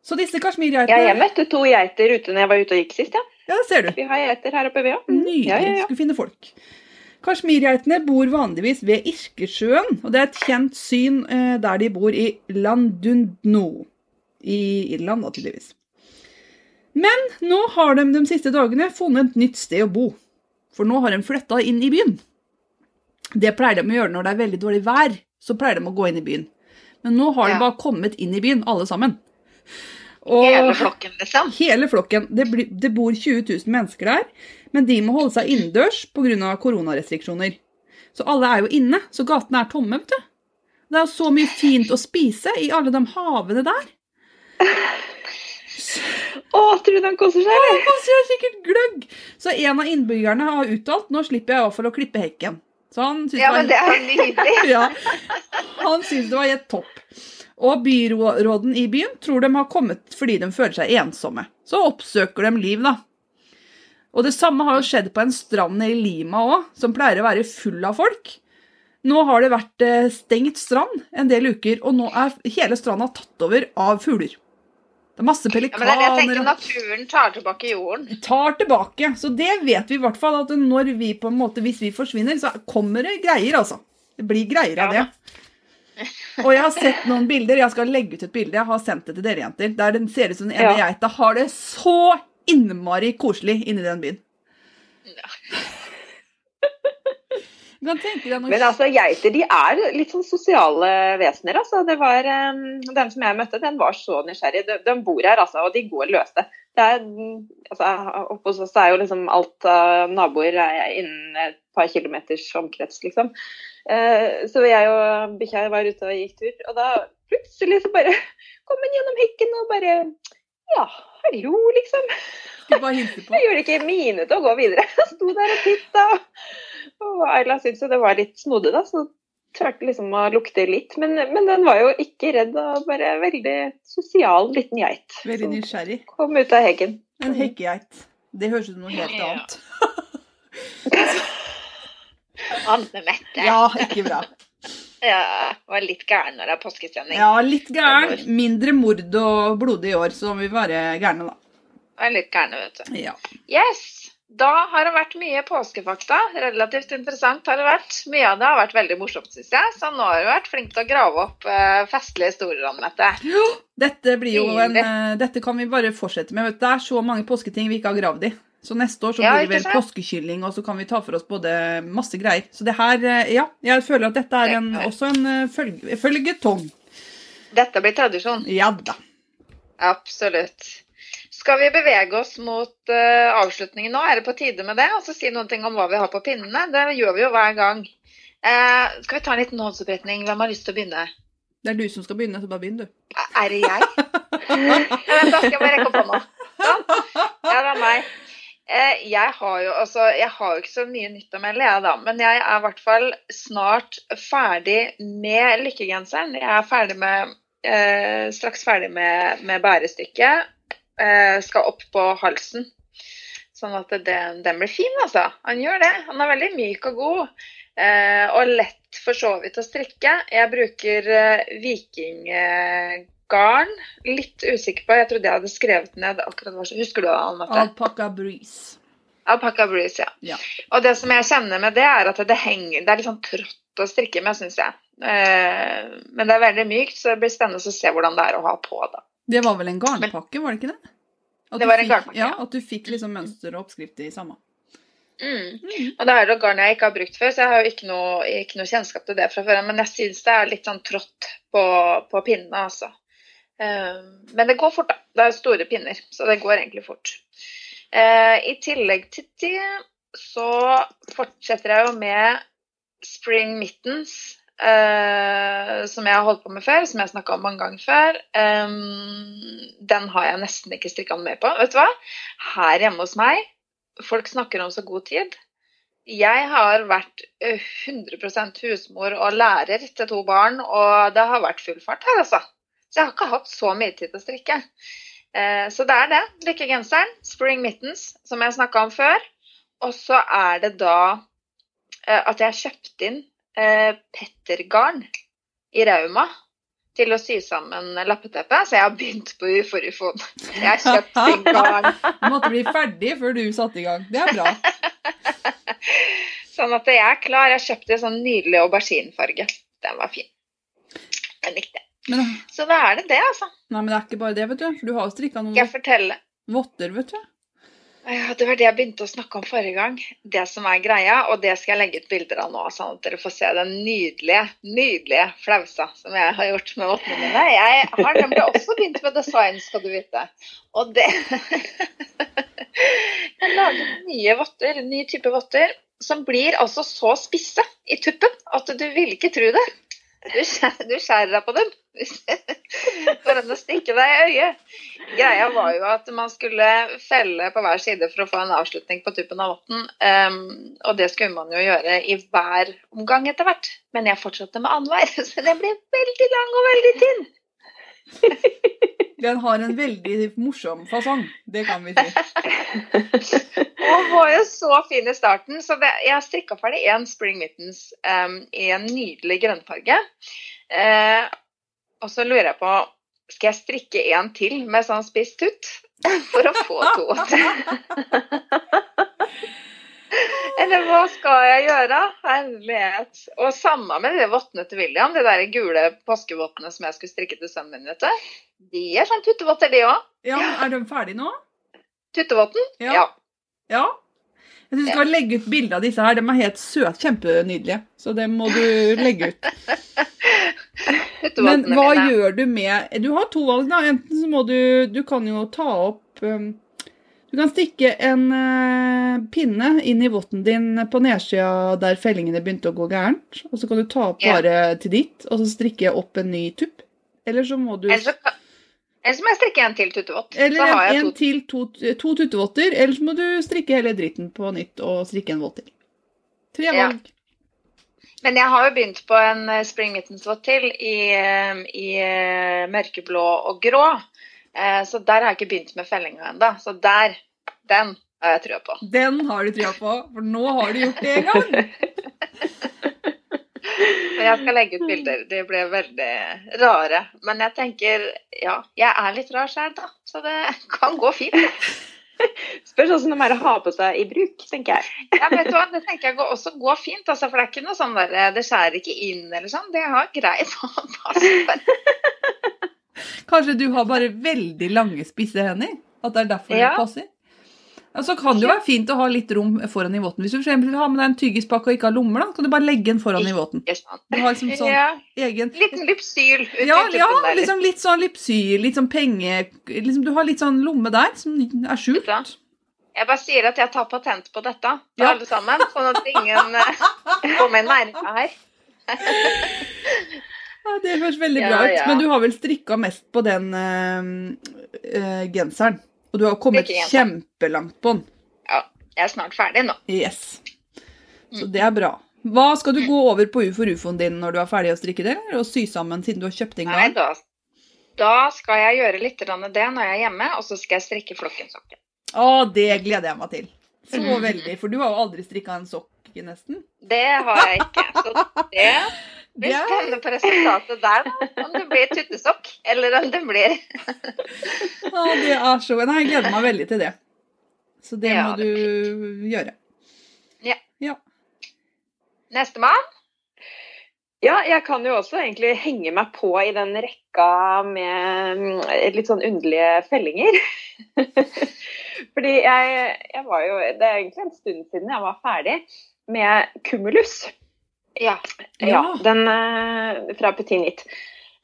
Så disse Ja, jeg møtte to geiter ute når jeg var ute og gikk sist. Ja. Ja, det ser du. Vi har geiter her oppe, vi òg. Nydelig. Ja, ja, ja. Skulle finne folk. Kasjmirgeitene bor vanligvis ved Irkesjøen, og det er et kjent syn eh, der de bor i Landundno i Irland, da, tydeligvis. Men nå har de de siste dagene funnet et nytt sted å bo, for nå har de flytta inn i byen. Det pleier de å gjøre når det er veldig dårlig vær, så pleier de å gå inn i byen. Men nå har de bare kommet inn i byen, alle sammen. Og- Hele flokken, liksom. Hele flokken. Det, blir, det bor 20 000 mennesker der, men de må holde seg innendørs pga. koronarestriksjoner. Så alle er jo inne, så gatene er tomme, vet du. Det er så mye fint å spise i alle de havene der. Å, tror du han koser seg, eller? Han koser sikkert gløgg! Så en av innbyggerne har uttalt nå slipper jeg i hvert fall å klippe hekken. Så han syns Ja, det det er nydelig. ja, han syns det var helt topp. Og byråden i byen tror de har kommet fordi de føler seg ensomme. Så oppsøker de liv, da. Og det samme har jo skjedd på en strand i Lima òg, som pleier å være full av folk. Nå har det vært eh, stengt strand en del uker, og nå er hele stranda tatt over av fugler. Det er masse pelikaner Ja, men det er det jeg tenker. Naturen tar tilbake jorden. tar tilbake. Så det vet vi i hvert fall, at når vi på en måte, hvis vi forsvinner, så kommer det greier, altså. Det blir greier av det. Og jeg har sett noen bilder, jeg skal legge ut et bilde, jeg har sendt det til dere jenter, der den ser ut som den ene Ja. geita har det så innmari koselig inni den byen. Noe Men altså, geiter de er litt sånn sosiale vesener. altså. Det var, um, Den som jeg møtte, den var så nysgjerrig. De, de bor her, altså, og de går løse. Det er, altså, Oppe hos oss er jo liksom alt av naboer er innen et par kilometers omkrets, liksom. Eh, så jeg og bikkja var ute og gikk tur, og da plutselig så bare kom hun gjennom hekken og bare Ja, hallo, liksom. Skulle bare hilse på. Jeg gjorde ikke mine til å gå videre. Jeg sto der og titta. Og Ayla syntes jo det var litt snodig, da, så turte liksom å lukte litt. Men, men den var jo ikke redd og bare veldig sosial liten geit. Veldig nysgjerrig. Kom ut av heggen. En hekkegeit. Det høres ut som noe helt annet. Ja. Anne Mette. Ja, ikke bra. Ja, var litt gæren når det er påskestemning. Ja, litt gæren. Mindre mord og blodig i år, så vi være gærne, da. Var litt gærne, vet du. Ja. Yes! Da har det vært mye påskefakta. Relativt interessant har det vært. Mye av det har vært veldig morsomt, syns jeg. Så nå har du vært flink til å grave opp uh, festlige historier om dette. Dette, blir jo en, eh, dette kan vi bare fortsette med. Vet du, Det er så mange påsketing vi ikke har gravd i. Så neste år så blir det vel påskekylling, og så kan vi ta for oss både masse greier. Så det her, eh, ja. Jeg føler at dette er en, også en eh, følge, følgetong. Dette blir tradisjon. Ja da. Absolutt. Skal vi bevege oss mot uh, avslutningen nå? Er det på tide med det? Og så si noen ting om hva vi har på pinnene? Det gjør vi jo hver gang. Uh, skal vi ta en liten håndsoppretning? Hvem har lyst til å begynne? Det er du som skal begynne, så bare begynn, du. Er det jeg? Da skal jeg bare rekke opp hånda. Sånn. Ja, det er meg. Eh, Jeg har jo altså, jeg har jo ikke så mye nytt å melde, jeg da. Men jeg er i hvert fall snart ferdig med lykkegenseren. Jeg er ferdig med, eh, straks ferdig med, med bærestykket. Eh, skal opp på halsen. Sånn at den, den blir fin, altså. Han gjør det. Han er veldig myk og god. Eh, og lett for så vidt å strikke. Jeg bruker eh, vikinggarn. Litt usikker på, jeg trodde jeg hadde skrevet ned akkurat hva Husker du det, Anne-Mette? Breeze. Alpaca breeze, ja. Ja. Og det som jeg kjenner med det, er at det henger Det er litt sånn trått å strikke med, syns jeg. Eh, men det er veldig mykt, så det blir spennende å se hvordan det er å ha på, da. Det var vel en garnpakke, var det ikke det? At Det var en garnpakke, Ja, ja. at du fikk liksom mønster og oppskrift i samme. Mm. Mm. Og det er det garn jeg ikke har brukt før, så jeg har jo ikke noe, ikke noe kjennskap til det fra før. Men jeg syns det er litt sånn trått på, på pinnene, altså. Eh, men det går fort, da. Det er store pinner, så det går egentlig fort. Eh, I tillegg til det så fortsetter jeg jo med spring mittens, eh, som jeg har holdt på med før, som jeg snakka om mange ganger før. Den har jeg nesten ikke strikka noe mer på. Vet du hva? Her hjemme hos meg Folk snakker om så god tid. Jeg har vært eh, 100% husmor og lærer til to barn, og det har vært full fart her, altså. Så jeg har ikke hatt så mye tid til å strikke. Eh, Så det er det. Lykkegenseren, spring mittens, som jeg snakka om før. Og så er det da eh, at jeg har kjøpt inn eh, pettergarn i Rauma til å sy sammen lappeteppe, så jeg har begynt på uforufon. Jeg har kjøpt inn garn. Du måtte bli ferdig før du satte i gang. Det er bra. Sånn at jeg er klar. Jeg kjøpte en sånn nydelig auberginefarge. Den var fin. Den likte jeg. Men, Så da er det det, altså. nei, men det er ikke bare det, vet du. For du har jo strikka jeg noen fortelle? votter, vet du. Ja, det var det jeg begynte å snakke om forrige gang. Det som er greia, og det skal jeg legge ut bilder av nå, sånn at dere får se den nydelige, nydelige flausa som jeg har gjort med vottene mine. Jeg har nemlig også begynt med design, skal du vite. Og det Jeg lager nye votter, ny type votter, som blir altså så spisse i tuppen at du vil ikke tro det. Du du skjærer deg på dem for å stikke deg i øyet. Greia var jo at man skulle felle på hver side for å få en avslutning på tuppen av votten. Um, og det skulle man jo gjøre i hver omgang etter hvert. Men jeg fortsatte med annenhver, så den ble veldig lang og veldig tynn. Den har en veldig morsom fasong. Det kan vi si. Og var jo så fin i starten, så det, jeg strikka ferdig én Spring Mittens um, i en nydelig grønnfarge. Uh, og så lurer jeg på Skal jeg strikke en til med sånn spiss tutt? For å få to. Eller hva skal jeg gjøre? Herlighet. Og samme med de vottene til William, de der gule påskevottene som jeg skulle strikke til sønnen min, vet du. De er sånn tuttevotter, de òg. Ja, Er de ferdige nå? Tuttevotten? Ja. ja. Ja. Jeg syns du skal legge ut bilde av disse her. De er helt søte. Kjempenydelige. Så det må du legge ut. Men hva gjør du med Du har to valg, da. Enten så må du Du kan jo ta opp um, Du kan stikke en eh, pinne inn i votten din på nedsida der fellingene begynte å gå gærent. Og så kan du ta opp bare til ditt, og så strikke opp en ny tupp. Eller så må du Eller så, kan- eller så må jeg strikke en til tuttevott. Eller en, en to. til to, to tuttevotter. Eller så må du strikke hele dritten på nytt og strikke en vått til. Tre Ja. Men jeg har jo begynt på en spring spring mittensvott til i, eh, i eh, mørkeblå og grå. Eh, Så der har jeg ikke begynt med fellinga ennå. Så der, den har jeg trua på. Den har du trua på, for nå har du gjort det en gang. Men jeg skal legge ut bilder. De ble veldig rare. Men jeg tenker, ja, jeg er litt rar sjøl, da. Så det kan gå fint. Spørs hvordan de er å ha på seg i bruk, tenker jeg. Ja, vet du hva, Det tenker jeg går, også går fint, altså, for det er ikke noe sånn der, det skjærer ikke inn eller sånn. Det har greit å passe. Kanskje du har bare veldig lange, spisse hender? At det er derfor Ja. det passer? Ja, så kan det jo være fint å ha litt rom foran i våten. Hvis du for eksempel har med deg en tyggispakke og ikke har lommer, da, kan du bare legge den foran i våten. Du har liksom sånn Ja, egen liten lypsyl ja, ja, liksom litt sånn lipsyl, litt sånn penge liksom, Du har litt sånn lomme der som er skjult. Jeg bare sier at jeg tar patent på dette, til Ja. alle sammen. Sånn at ingen eh, kommer nærme her. Ja, det høres veldig bra ut. Men du har vel strikka mest på den eh, eh, genseren? Og du har kommet kjempelangt på den. Ja. Jeg er snart ferdig nå. Yes. Så Mm. det er bra. Hva Skal du gå over på UFO-ufoen din når du er ferdig å strikke det, eller og sy sammen siden du har kjøpt inn Nei, garn? da, da skal jeg gjøre litt det når jeg er hjemme, og så skal jeg strikke flokkensokken. Å, det gleder jeg meg til. Så mm. veldig. For du har jo aldri strikka en sokk, nesten. Det har jeg ikke. Så det blir ja. spennende på resultatet der, da. Om det blir tuttesokk, eller om det blir Å, det er så Nei, jeg gleder meg veldig til det. Så det Ja, må det du gjøre. nestemann. Ja, jeg kan jo også egentlig henge meg på i den rekka med mm, litt sånn underlige fellinger. Fordi jeg, jeg var jo Det er egentlig en stund siden jeg var ferdig med Cumulus. Ja. Ja, Ja. den eh, fra Petit Nit.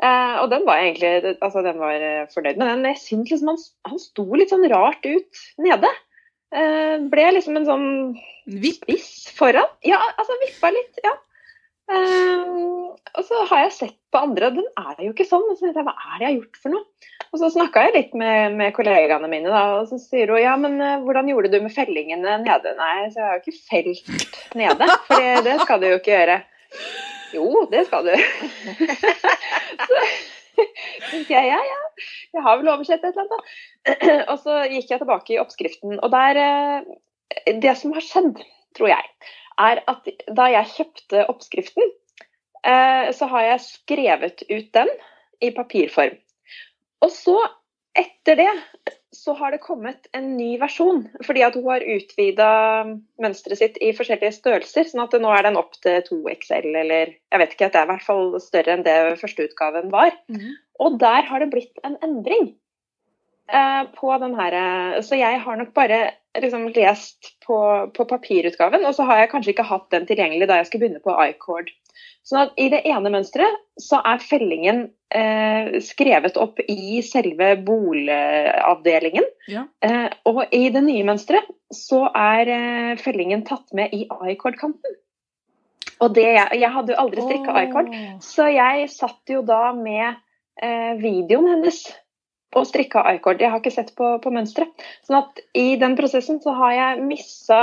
Eh, og den var jeg egentlig altså den var eh, fornøyd med den, men jeg syns liksom han, han sto litt sånn rart ut nede. Eh, ble liksom en sånn Vipp. spiss foran. Ja, altså vippa litt, ja. Eh, og så har jeg sett på andre, og den er jo ikke sånn. Og så jeg, hva er det jeg har gjort for noe? Og så snakka jeg litt med, med kollegaene mine, da, og så sier hun ja, men eh, hvordan gjorde du med fellingene nede? Nei, så jeg har jo ikke felt nede, for det, det skal du jo ikke gjøre. Jo, det skal du. så tenkte jeg ja, ja, jeg har vel oversett et eller annet, da. og så gikk jeg tilbake i oppskriften, og der eh, Det som har skjedd, tror jeg, er at da jeg kjøpte oppskriften, eh, så har jeg skrevet ut den i papirform. Og så, etter det, så har det kommet en ny versjon. Fordi at hun har utvida mønsteret sitt i forskjellige størrelser. Sånn at nå er den opp til 2XL, eller jeg vet ikke, at det er i hvert fall større enn det førsteutgaven var. Mm. Og der har det blitt en endring. Eh, på den her, eh, Så jeg har nok bare liksom lest på, på papirutgaven, og så har jeg kanskje ikke hatt den tilgjengelig da jeg skulle begynne på iCord. Sånn at I det ene mønsteret så er fellingen eh, skrevet opp i selve boligavdelingen. Ja. Eh, og i det nye mønsteret så er eh, fellingen tatt med i iCord-kanten. Og det, jeg, jeg hadde jo aldri strikka iCord, Åh. så jeg satt jo da med eh, videoen hennes og strikka i-cord. Jeg har ikke sett på, på mønsteret. Sånn at i den prosessen så har jeg missa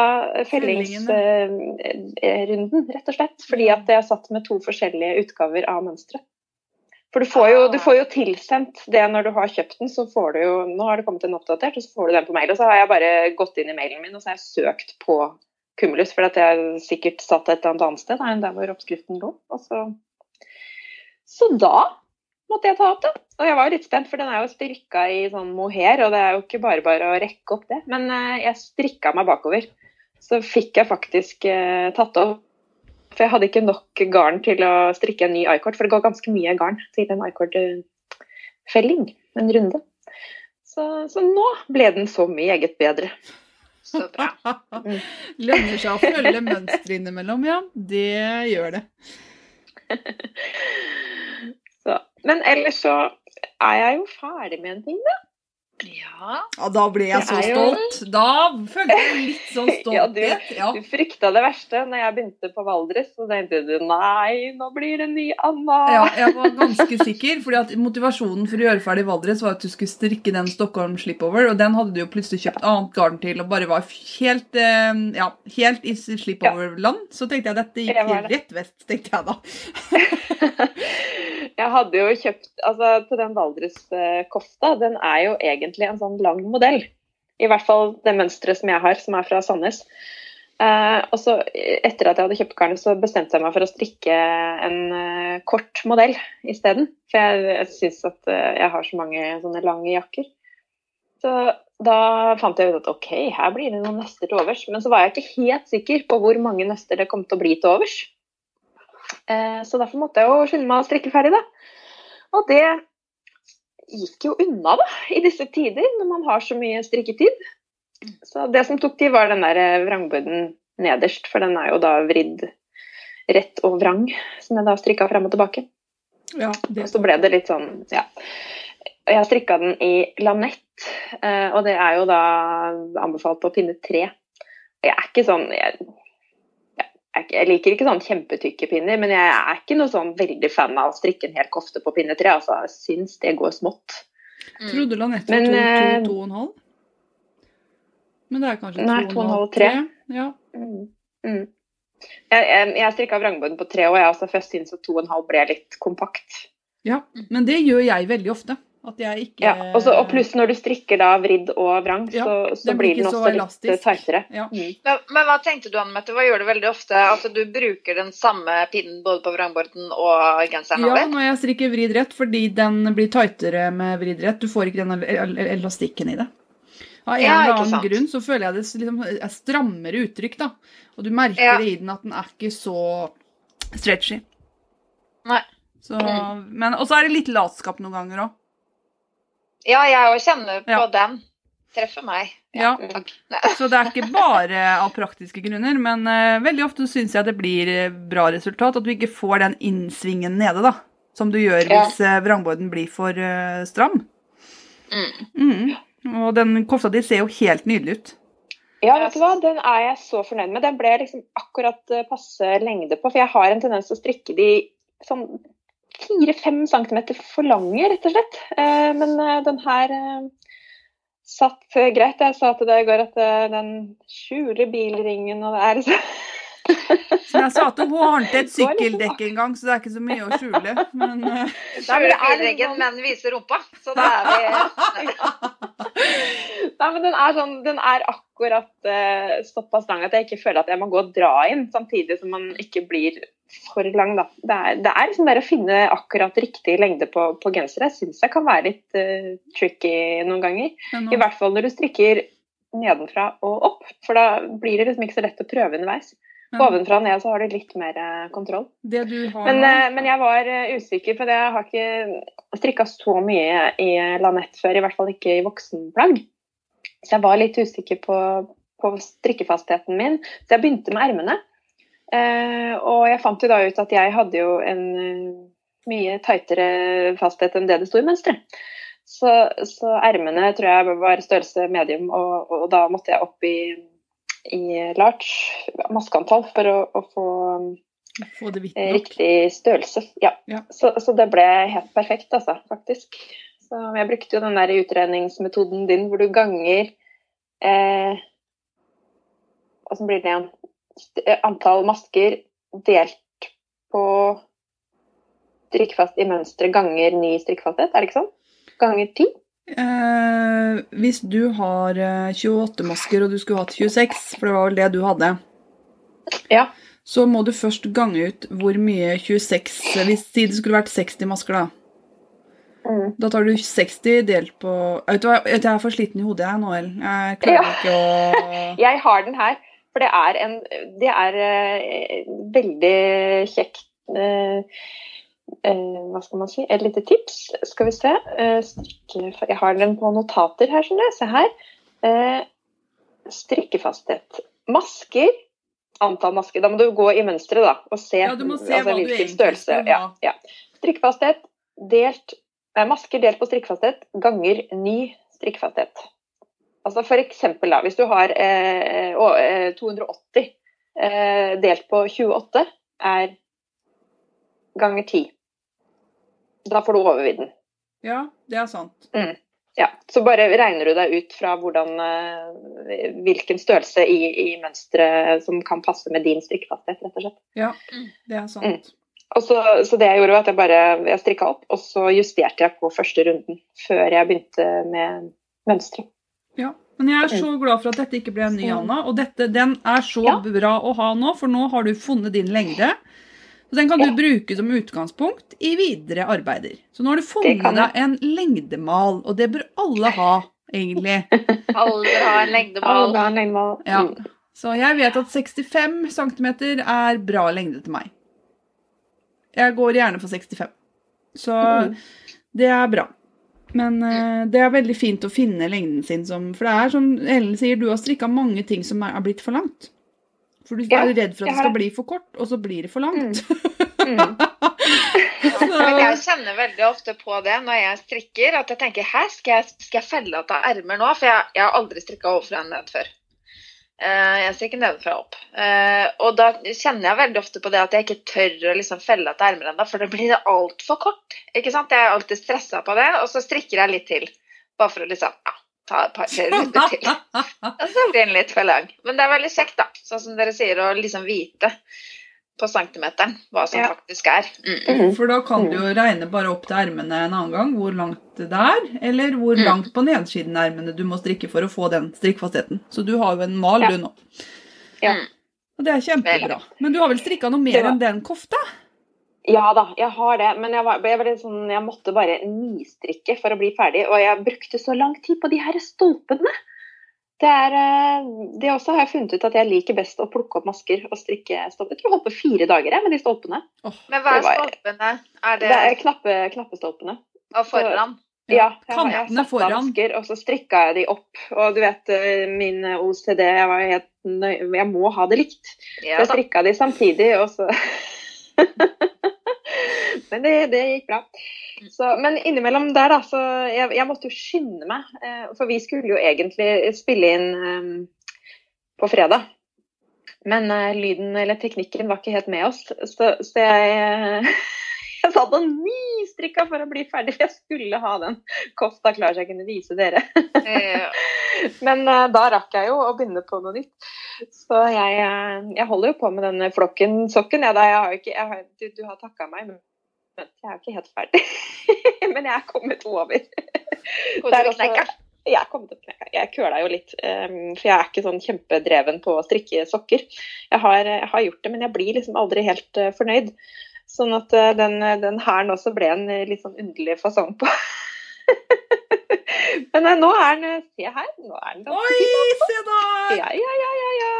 fellingsrunden, rett og slett. Fordi at jeg satt med to forskjellige utgaver av mønsteret. For du får, jo, du får jo tilsendt det når du har kjøpt den, så får du jo Nå har det kommet en oppdatert, og så får du den på mail. Og så har jeg bare gått inn i mailen min og så har jeg søkt på Cumulus, for at jeg sikkert satt et eller annet sted enn der hvor oppskriften lå. Og så så da måtte jeg ta opp den. Og jeg var jo litt spent, for den er jo strikka i sånn mohair, og det er jo ikke bare bare å rekke opp det. Men eh, jeg strikka meg bakover. Så fikk jeg faktisk eh, tatt opp. For jeg hadde ikke nok garn til å strikke en ny i-kort, for det går ganske mye garn til en i-kort-felling, en runde. Så, så nå ble den så meget bedre. Så bra. Lønner seg å følge mønsteret innimellom, ja. Det gjør det. Så. Men ellers så er jeg jo ferdig med en ting, da. Ja. Ja, da ble jeg så stolt. jo-. Da følte jeg litt sånn Ja, du- Ja. Du frykta det verste når jeg begynte på Valdres, så tenkte du nei, nå blir det ny Anna. Ja, jeg var ganske sikker, fordi at motivasjonen for å gjøre ferdig Valdres var at du skulle strikke den Stockholm Slipover, og den hadde du jo plutselig kjøpt annet garn til og bare var helt, eh, ja, helt i slipover-land. Så tenkte jeg dette gikk helt det. rett vest, tenkte jeg da. Jeg hadde jo kjøpt altså til den Valdres-kofta, den er jo egentlig en sånn lang modell. I hvert fall det mønsteret som jeg har, som er fra Sandnes. Eh, og så etter at jeg hadde kjøpt garnet, så bestemte jeg meg for å strikke en eh, kort modell isteden. For jeg, jeg syns at eh, jeg har så mange sånne lange jakker. Så da fant jeg ut at ok, her blir det noen nøster til overs. Men så var jeg ikke helt sikker på hvor mange nøster det kom til å bli til overs. Eh, så derfor måtte jeg jo skynde meg å strikke ferdig, da. Og det gikk jo unna, da, i disse tider når man har så mye strikketid. Så det som tok tid, var den der eh, nederst, for den er jo da vridd rett og vrang, som jeg da strikka frem og tilbake. Ja, det Og så ble det litt sånn, ja. Og Jeg strikka den i lanett, eh, og det er jo da anbefalt å pinne tre. Jeg er ikke sånn jeg, jeg, er liker ikke sånn kjempetykke pinner, men jeg er ikke noe sånn veldig fan av å strikke en hel kofte på pinne tre. Altså, jeg syns det går smått. Mm. Trodde to, eh, og en halv? Men det er kanskje Nei, to og en halv, tre. Ja. Mm. Mm. Jeg, jeg, jeg strikka vrangbånd på tre, og jeg også, for jeg syns at to og en halv ble litt kompakt. ja. Men det gjør jeg veldig ofte. At jeg ikke Ja, og, så, og pluss når du strikker da vridd og vrang, Ja, så, så den blir den også litt tightere. Ja. Mm. Men, men hva tenkte du, Anne Mette? Hva gjør du veldig ofte? At du bruker den samme pinnen både på vrangborden og genseren Ja, når jeg strikker vridd rett, fordi den blir tightere med vridd rett. Du får ikke den el- el- elastikken i det. Av en Ja, eller annen grunn så føler jeg det liksom, er strammere uttrykk, da. Og du merker Ja. det i den at den er ikke så stretchy. Nei. Så, Mm. men, og så er det litt latskap noen ganger òg. Ja, jeg òg kjenner på Ja. den. Treffer meg. Ja. ja. Så det er ikke bare av praktiske grunner, men uh, veldig ofte syns jeg det blir eh, bra resultat. At du ikke får den innsvingen nede, da. Som du gjør Ja. hvis uh, vrangborden blir for uh, stram. Mm. Mm. Og den kofta di ser jo helt nydelig ut. Ja, vet du hva? Den er jeg så fornøyd med. Den ble liksom akkurat passe lengde på. For jeg har en tendens til å strikke de sånn fire-fem centimeter for lange, rett og slett. Eh, men eh, den her eh, satt greit. Jeg sa til deg i går at den skjuler bilringen, og det er liksom Som jeg sa til henne, hun har et sykkeldekk en gang, så det er ikke så mye å skjule. Men Skjuler er bilreggen, sånn- men viser rumpa. Så da er vi Nei, men den er, sånn, den er akkurat uh, såpass lang at jeg ikke føler at jeg må gå og dra inn, samtidig som man ikke blir for lang. Da. Det er, det er liksom der å finne akkurat riktig lengde på, på gensere. Jeg syns jeg kan være litt uh, tricky noen ganger. men I hvert fall når du strikker nedenfra og opp, for da blir det liksom ikke så lett å prøve underveis. men Ovenfra og ned så har du litt mer eh, kontroll. det du har Men, eh, men jeg var usikker, for jeg har ikke strikka så mye i lanett før. I hvert fall ikke i voksenplagg. Så jeg var litt usikker på, på strikkefastheten min. Så jeg begynte med ermene. Eh, og jeg fant jo da ut at jeg hadde jo en eh, mye tightere fasthet enn det det sto i mønsteret. Så, så ermene tror jeg var størrelse medium, og, og da måtte jeg opp i, i large maskeantall for å, å få få det hvitt Eh, nok. Riktig størrelse, ja. Ja. Så, så det ble helt perfekt, altså, faktisk. Så jeg brukte jo den der utregningsmetoden din hvor du ganger eh, Åssen blir det igjen? Eh, Antall masker delt på strikkefast i mønsteret ganger ni strikkefasthet, er det ikke sånn? Ganger ti? Eh, hvis du har eh, 28 masker, og du skulle hatt 26, for det var vel det du hadde, Ja. så må du først gange ut hvor mye 26 Hvis si det skulle vært 60 masker, da. Mm. Da tar du 60 delt på Vet du hva, jeg er for sliten i hodet jeg nå, Ellen. Jeg klarer Ja. ikke å Jeg har den her, for det er en Det er eh, veldig kjekt eh, eh, Hva skal man si? Et lite tips. Skal vi se. Jeg har den på notater her, skjønner du. Se her. Strikkefasthet. Masker. Antall masker. Da må du gå i mønsteret da, og se, Ja, du må se du hvilken størrelse. Ja, ja. Strikkefasthet delt nei, Masker delt på strikkefasthet ganger ny strikkefasthet. Altså for eksempel da, hvis du har eh, eh, 280 eh, delt på 28 er ganger 10. Da får du overvidden. Ja, det er sant. Ja, så bare regner du deg ut fra hvordan, eh, hvilken størrelse i, i mønsteret som kan passe med din strikkefasthet, rett og slett. Ja, Mm. det er sant. Og så, så det jeg gjorde var at jeg bare jeg strikka opp, og så justerte jeg på første runden før jeg begynte med mønsteret. Ja. Men jeg er så glad for at dette ikke ble en ny Anna. Og dette, den er så Ja. bra å ha nå, for nå har du funnet din lengde. Så Den kan du Ja. bruke som utgangspunkt i videre arbeider. Så nå har du funnet deg en lengdemal, og det bør alle ha egentlig. Alle bør ha en lengdemal. Alle er en lengdemal. Ja. Mm. Så jeg vet at 65 cm er bra lengde til meg. Jeg går gjerne for 65. Så Mm. det er bra. Men uh, det er veldig fint å finne lengden sin som For det er som Ellen sier, du har strikka mange ting som er, er blitt for langt. For du Ja, er redd for at det skal bli for kort, og så blir det for langt. Mm. Men jeg kjenner veldig ofte på det når jeg strikker, at jeg tenker her skal jeg, skal jeg felle at det er ermer nå? For jeg, jeg har aldri strikka overfor og ned før. Eh, jeg strikker nedenfra opp. Eh, og da kjenner jeg veldig ofte på det at jeg ikke tør å liksom felle etter det er ermer ennå, for da blir det altfor kort. Ikke sant? Jeg er alltid stressa på det, og så strikker jeg litt til. Bare for å liksom ja, ta et par-tre runder til. Og så blir den litt for lang. Men det er veldig kjekt, da. Sånn som dere sier, å liksom vite på centimeteren hva som Ja. faktisk er. Mm. Mm. For da kan du jo regne bare opp til ermene en annen gang hvor langt det er, eller hvor Mm. langt på nedsiden av ermene du må strikke for å få den strikkfastheten. Så du har jo en mal, Ja. du nå. Ja. Mm. Og det er kjempebra. Men du har vel strikka noe mer var- enn den kofta? Ja da, jeg har det. Men jeg, var, jeg, var sånn, jeg måtte bare nistrikke for å bli ferdig. Og jeg brukte så lang tid på de her stolpene. Det, er, eh, det også har jeg funnet ut at jeg liker best å plukke opp masker og strikke stolper. Jeg tror jeg holdt på fire dager jeg, med de stolpene. Men hva er stolpene? Er Det det er knappe, knappestolpene. Og foran? Ja, jeg, jeg Kantene satte foran. masker, og så strikka jeg de opp. Og du vet, eh, min OCD, jeg var helt nøy... Jeg må ha det likt. Ja, Så jeg strikka de samtidig, og så Men det, det gikk bra. Så, men innimellom der, da, så jeg, jeg måtte jo skynde meg. eh, For vi skulle jo egentlig spille inn um, på fredag. Men uh, lyden eller teknikken var ikke helt med oss, så, så jeg jeg satt og nystrikka for å bli ferdig. for Jeg skulle ha den kofta klar så jeg kunne vise dere. Men uh, da rakk jeg jo å begynne på noe nytt. Så jeg, jeg holder jo på med denne flokken-sokken. Ja, da, jeg har ikke, jeg har, du, du har takka meg, men jeg er jo ikke helt ferdig. men jeg er kommet over. Kom til du. Jeg er kommet til knekka. Jeg køla jo litt, eh, for jeg er ikke sånn kjempedreven på å strikke sokker. Jeg har, jeg har gjort det, men jeg blir liksom aldri helt eh, fornøyd. Sånn at eh, den, den hæren også ble en eh, litt sånn underlig fasong på. men nå er den Se her, nå er den ganske. Oi, se da! Ja, ja, ja, ja, ja.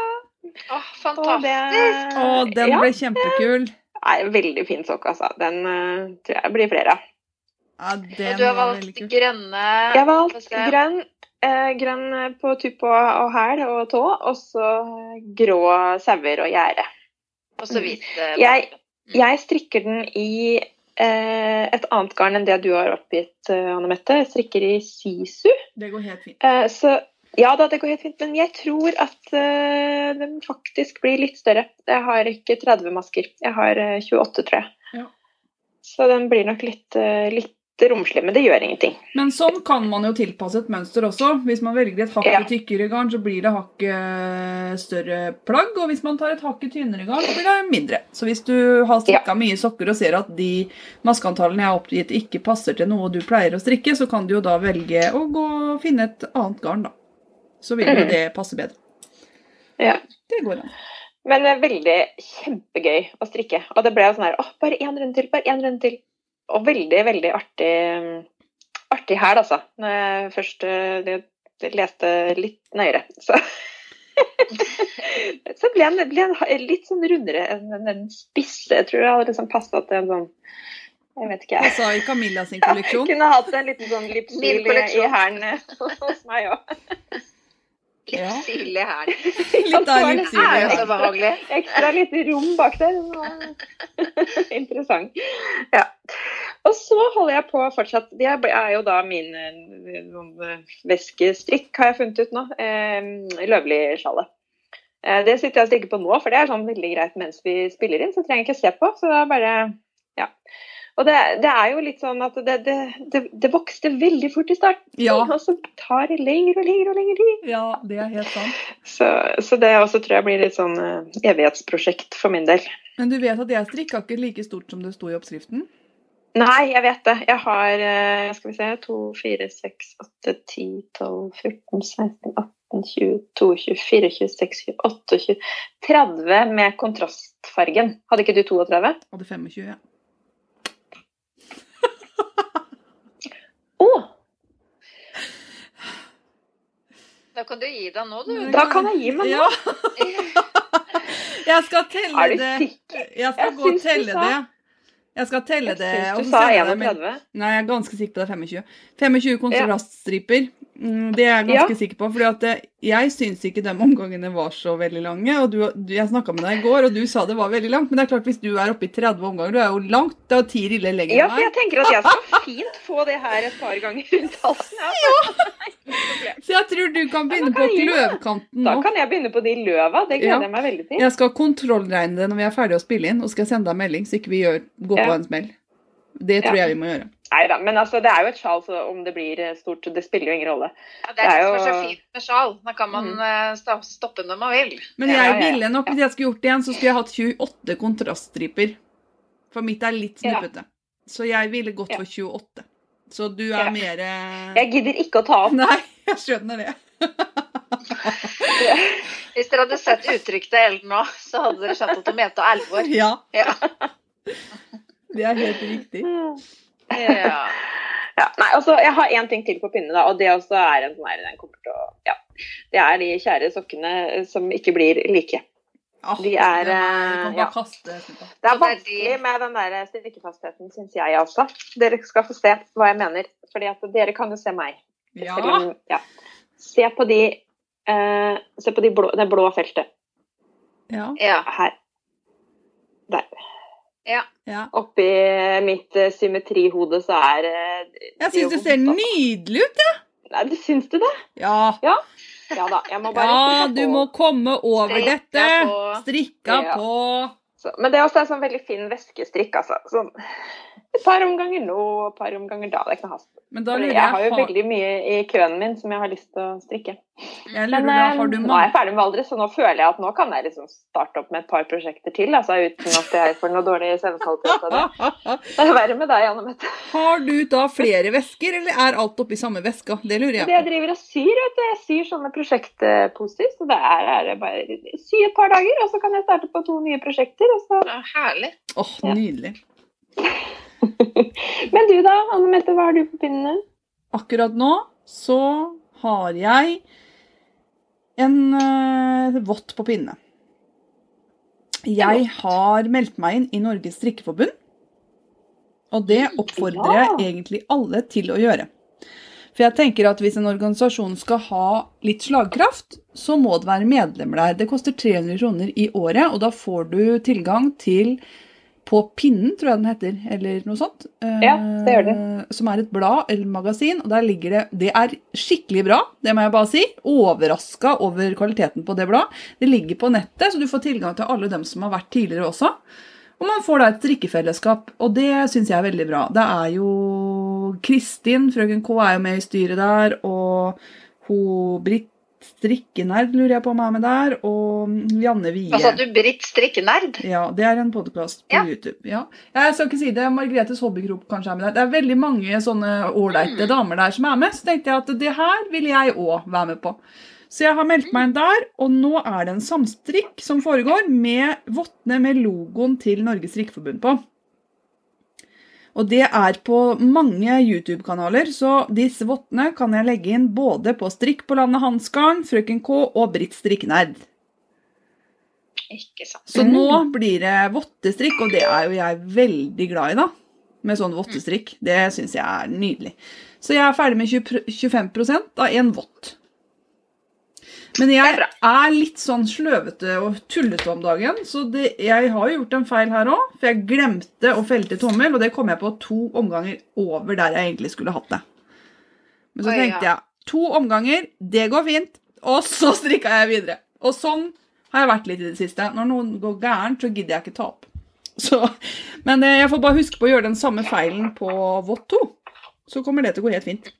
Å, fantastisk. Å, den ja, ble kjempekul. En veldig fin sokk, altså. Den uh, tror jeg blir flere av. Ja, Og du har valgt grønne Jeg har valgt grønn, eh, grønn på tupp og, og hæl og tå, og så grå sauer og gjerde. og så hvit. eh, Jeg- Jeg strikker den i eh, et annet garn enn det du har oppgitt, eh, Anne Mette. Jeg strikker i sisu. Det går helt fint. Eh, så ja da, det går helt fint. Men jeg tror at uh, den faktisk blir litt større. Jeg har ikke 30 masker. Jeg har uh, 28, tror jeg. Ja. Så den blir nok litt, uh, litt romslig, men det gjør ingenting. Men sånn kan man jo tilpasse et mønster også. Hvis man velger et hakket Ja. tykkere garn, så blir det hakket større plagg. Og hvis man tar et hakket tynnere garn, så blir det mindre. Så hvis du har strikka mye sokker og ser at de maskeantallene jeg har oppgitt ikke passer til noe du pleier å strikke, så kan du jo da velge å gå og finne et annet garn, da. Så vil jo Mhm. det passe bedre. Ja. Det går an. Men det er veldig kjempegøy å strikke. Og det ble jo sånn her åh, bare én runde til, bare én runde til. Og veldig, veldig artig, artig her, altså. Når jeg først eh, leste litt nøyere. Så, så ble den, ble den litt sånn rundere enn den spisse. Jeg tror det hadde liksom passa til en sånn Jeg vet ikke, jeg. Passa i Camilla sin kolleksjon. Kunne hatt en liten sånn lipsyl i, i hælen eh, hos meg òg. Ja. Stilig her. Litt av Det er jo så behagelig. Ekstra lite rom bak der. Interessant. Ja. Og så holder jeg på fortsatt Det er jo da min eh, veskestrikk, har jeg funnet ut nå. Eh, Løvli-sjalet. Eh, det sitter jeg og strikker på nå, for det er sånn veldig greit mens vi spiller inn. Så trenger jeg ikke se på. Så det er bare Ja. Og det, det er jo litt sånn at det, det, det, det vokste veldig fort i starten. Ja. Og så tar det lengre og lengre og lengre tid. ja, det er helt sant. Så, så det også tror jeg blir litt sånn eh, evighetsprosjekt for min del. Men du vet at jeg strikka ikke like stort som det sto i oppskriften? Nei, jeg vet det. Jeg har eh, skal vi se, 2, 4, 6, 8, 10, 12, 14, 16, 18, 20, 22, 24, 26, 28, 20, 30 med kontrastfargen. Hadde ikke du 32? Hadde 25, ja. Å! Da kan du gi deg nå, du. Da kan jeg gi meg nå. Ja. Jeg skal telle Er du det. sikker? Jeg skal Jeg gå og telle sa- det. Jeg skal telle det. Jeg syns du sa jeg 31. Nei, jeg er ganske sikker på det er 25. 25 kontraststriper. Ja. Det er jeg ganske Ja. sikker på. For eh, jeg syns ikke de omgangene var så veldig lange. og du, Jeg snakka med deg i går, og du sa det var veldig langt. Men det er klart hvis du er oppe i 30 omganger, du er jo langt. Det er ti riller lenger Ja, for jeg tenker at jeg skal fint få det her et par ganger rundt halsen. Ja. Så jeg tror du kan begynne kan på løvkanten nå. Da kan jeg begynne på de løva. Det Ja. gleder jeg meg veldig til. Jeg skal kontrollregne det når vi er ferdige å spille inn, og skal sende deg melding, så ikke vi gjør, går på Ja. en smell. Det tror Ja. jeg vi må gjøre. Nei da, men altså, det er jo et sjal, så om det blir eh, stort, det spiller jo ingen rolle. Ja, det Det er er det som er jo- så fint med sjal. Da kan man eh, stoppe når man vil. Men jeg ja, ja. ville nok, hvis jeg skulle gjort det igjen, så skulle jeg hatt 28 kontraststriper. For mitt er litt Ja. snuppete. Så jeg ville gått Ja. for 28. Så du er Ja. mer Jeg gidder ikke å ta opp. Nei, jeg skjønner det. Hvis dere hadde sett uttrykket til Ellen nå, så hadde dere skjønt at hun mente alvor. Ja. Ja. Det er helt riktig. Ja. Ja, nei, altså, Jeg har én ting til på pinne, da, og det også er en sånn her den kommer til å, ja. Det er de kjære sokkene som ikke blir like. Ah, De er, ja. kaste. Det er det er vanskelig med den der strikkefastheten, syns jeg også. Dere skal få se hva jeg mener. Fordi at dere kan jo se meg. Ja. Om- ja. Se på de uh, Se på de blå, det blå feltet ja. ja. her. Der. ja. Oppi mitt uh, symmetrihode så er uh, Jeg syns det ser nydelig ut, jeg. Nei, du syns du det? Ja. Ja da. Jeg må bare ja, du må komme over Strikka dette. på. Strikka Ja. på. Så, men det er også en sånn veldig fin væskestrikk, altså. Sånn, et par omganger nå, og et par omganger da. Det er ikke noe hast. Jeg har jo veldig mye i køen min som jeg har lyst til å strikke. Jeg Men lurer, eh, har du nå er jeg ferdig med Valdres, så nå føler jeg at nå kan jeg liksom starte opp med et par prosjekter til. Altså uten at jeg får noe dårlig sendekvalitet av det. Det er verre med deg, Anne Mette. Har du da flere vesker, eller er alt oppi samme veska? Det lurer Det jeg jeg driver og syr, vet du. Jeg syr sånne prosjektposer. Så det er, er det bare sy et par dager, og så kan jeg starte på to nye prosjekter. Og så... Ja, herlig. Åh, oh, nydelig. Men du da, Anne Mette, hva har du på pinnene? Akkurat nå så har jeg en uh, vått på pinne. Jeg har meldt meg inn i Norges strikkeforbund. Og det oppfordrer jeg egentlig alle til å gjøre. For jeg tenker at hvis en organisasjon skal ha litt slagkraft, så må det være medlemmer der. Det koster 300 kroner i året, og da får du tilgang til På pinnen, tror jeg den heter, eller noe sånt. Ja, det gjør den. Som er et blad eller magasin, og der ligger det Det er skikkelig bra, det må jeg bare si. Overraska over kvaliteten på det bladet. Det ligger på nettet, så du får tilgang til alle dem som har vært tidligere også. Og man får da et drikkefellesskap, og det syns jeg er veldig bra. Det er jo Kristin, frøken K, er jo med i styret der, og hun Britt Strikkenerd lurer jeg på om er med der, og Janne Wie. Hva sa du, Britt strikkenerd? Ja, det er en podkast på Ja. YouTube. Ja. Jeg skal ikke si det, Margretes hobbykrop kanskje er med der. Det er veldig mange sånne ålreite damer der som er med. Så tenkte jeg at det her vil jeg òg være med på. Så jeg har meldt meg inn der, og nå er det en samstrikk som foregår med vottene med logoen til Norges Strikkeforbund på. Og det er på mange YouTube-kanaler, så disse vottene kan jeg legge inn både på Strikk på landet Hansgarn, Frøken K og Britt Strikkenerd. Ikke sant. Så Mm. nå blir det vottestrikk, og det er jo jeg veldig glad i, da. Med sånn vottestrikk. Det syns jeg er nydelig. Så jeg er ferdig med 20, 25% av en vott. Men jeg er litt sånn sløvete og tullete om dagen, så det, jeg har jo gjort en feil her òg. For jeg glemte å felte tommel, og det kom jeg på to omganger over der jeg egentlig skulle hatt det. Men så Oi, tenkte ja. jeg to omganger, det går fint. Og så strikka jeg videre. Og sånn har jeg vært litt i det siste. Når noen går gærent, så gidder jeg ikke ta opp. Så, men eh, jeg får bare huske på å gjøre den samme feilen på vått 2. Så kommer det til å gå helt fint.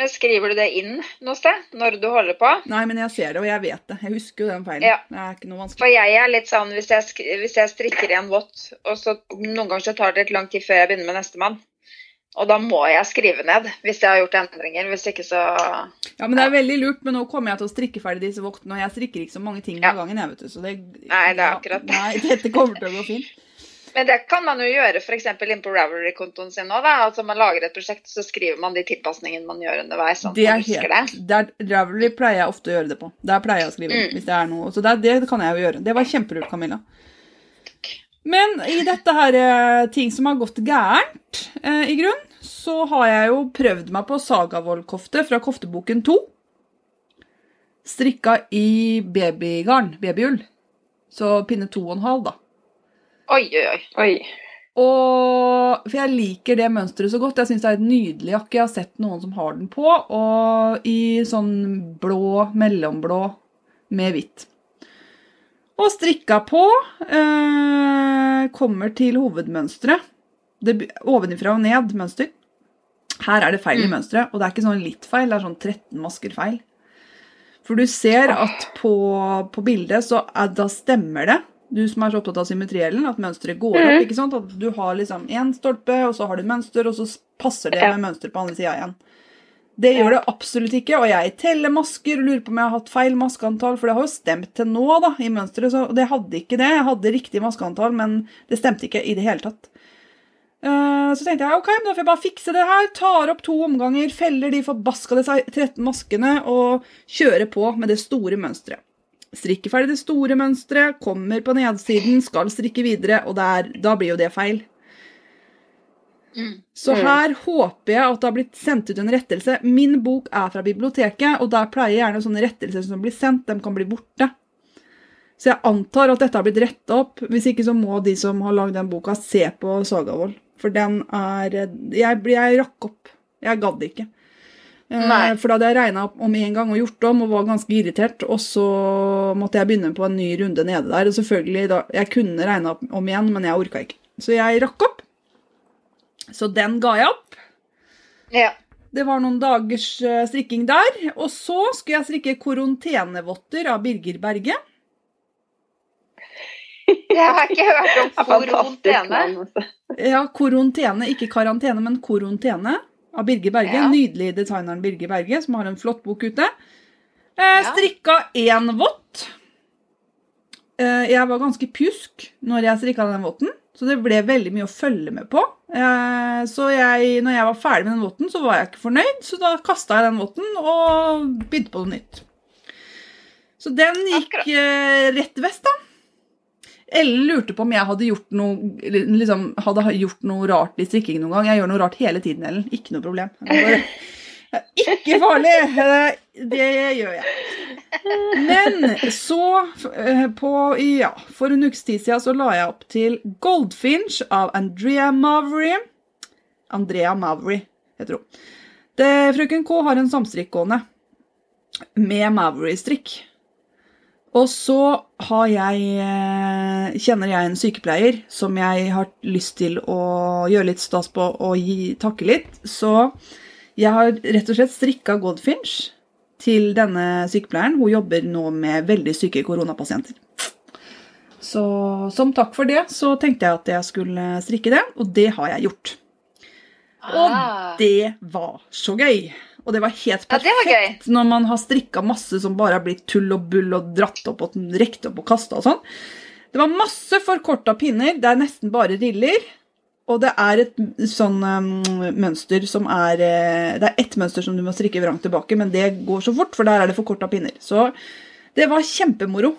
Men skriver du det inn noe sted når du holder på? Nei, men jeg ser det, og jeg vet det. Jeg husker jo den feilen. Ja. Det er ikke noe vanskelig. For jeg er litt sånn hvis jeg, hvis jeg strikker i en vått, og så noen ganger så tar det litt lang tid før jeg begynner med nestemann. Og da må jeg skrive ned hvis jeg har gjort endringer. Hvis ikke så Ja, men det er veldig lurt, men nå kommer jeg til å strikke ferdig disse voktene, og jeg strikker ikke så mange ting Ja. av gangen, jeg, vet du. Så det, Nei, det er akkurat det. Nei, dette kommer til å gå fint. Men det kan man jo gjøre f.eks. inn på Ravelry-kontoen sin òg. Altså man lager et prosjekt, så skriver man de tilpasningene man gjør underveis. Sånn Det er helt, det. der, Ravelry pleier jeg ofte å gjøre det på. Der pleier jeg å skrive Mm. hvis det er noe. Så det, det kan jeg jo gjøre. Det var kjempelurt, Camilla. Men i dette her eh, ting som har gått gærent, eh, i grunn, så har jeg jo prøvd meg på Sagavold-kofte fra kofteboken 2. Strikka i babygarn, babyull. Så pinne to og en halv, da. Oi, oi, oi. Oi. Og, for jeg liker det mønsteret så godt. Jeg syns det er et nydelig jakke. Jeg har sett noen som har den på. Og i sånn blå, mellomblå med hvitt. Og strikka på. Eh, kommer til hovedmønsteret. Det Ovenifra og ned mønster. Her er det feil i Mm. mønsteret, og det er ikke sånn litt feil, det er sånn 13 masker feil. For du ser at på, på bildet så er, da stemmer det, du som er så opptatt av symmetriellen, at mønsteret går opp. Mhm. ikke sant? At du har liksom én stolpe, og så har du mønster, og så passer det Ja. med mønster på andre sida igjen. Det gjør det absolutt ikke, og jeg teller masker og lurer på om jeg har hatt feil maskeantall, for det har jo stemt til nå da, i mønsteret, så det hadde ikke det. Jeg hadde riktig maskeantall, men det stemte ikke i det hele tatt. Eh, Så tenkte jeg ok, da får jeg bare fikse det her. Tar opp to omganger, feller de forbaskede seg- 13 maskene og kjører på med det store mønsteret. Strikker ferdig det store mønsteret, kommer på nedsiden, skal strikke videre, og der, da blir jo det feil. Mm. Så her håper jeg at det har blitt sendt ut en rettelse. Min bok er fra biblioteket, og der pleier gjerne sånne rettelser som blir sendt, de kan bli borte. Så jeg antar at dette har blitt retta opp. Hvis ikke så må de som har lagd den boka, se på Sagavold. For den er Jeg, jeg rakk opp. Jeg gadd ikke. Eh, Nei. For da hadde jeg regna om en gang og gjort om og var ganske irritert. Og så måtte jeg begynne på en ny runde nede der. Og selvfølgelig, da, jeg kunne regna om igjen, men jeg orka ikke. Så jeg rakk opp. Så den ga jeg opp. Ja. Det var noen dagers eh, strikking der. Og så skulle jeg strikke korontenevotter av Birger Berge. Jeg har ikke hørt om korontene. altså. Ja, korontene, ikke karantene, men korontene av Birger Berge. Ja. Nydelig designeren Birger Berge, som har en flott bok ute. Eh, strikka én vott. Eh, jeg var ganske pjusk når jeg strikka den votten, så det ble veldig mye å følge med på. Eh, så jeg, når jeg var ferdig med den votten, så var jeg ikke fornøyd, så da kasta jeg den votten og begynte på noe nytt. Så den gikk eh, rett vest, da. Ellen lurte på om jeg hadde gjort noe, liksom, hadde gjort noe rart i strikking noen gang. Jeg gjør noe rart hele tiden, Ellen. Ikke noe problem. Ikke farlig! Eh, Det gjør jeg. Men så, eh, på, ja, for en ukes tid siden, så la jeg opp til Goldfinch av Andrea Mavry. Andrea Mavry heter hun. Frøken K har en samstrikk gående med Mavry-strikk. Og så har jeg, eh, kjenner jeg en sykepleier som jeg har lyst til å gjøre litt stas på og gi, takke litt. Så jeg har rett og slett strikka Godfinch til denne sykepleieren. Hun jobber nå med veldig syke koronapasienter. Så som takk for det, så tenkte jeg at jeg skulle strikke det, og det har jeg gjort. Og Ah. det var så gøy. Og det var helt Ja, var perfekt når man har strikka masse som bare har blitt tull og bull og dratt opp og rekt opp og kasta og sånn. Det var masse forkorta pinner. Det er nesten bare riller. Og det er et sånn um, mønster som er eh, Det er ett mønster som du må strikke vrangt tilbake, men det går så fort, for der er det forkorta pinner. Så det var kjempemoro.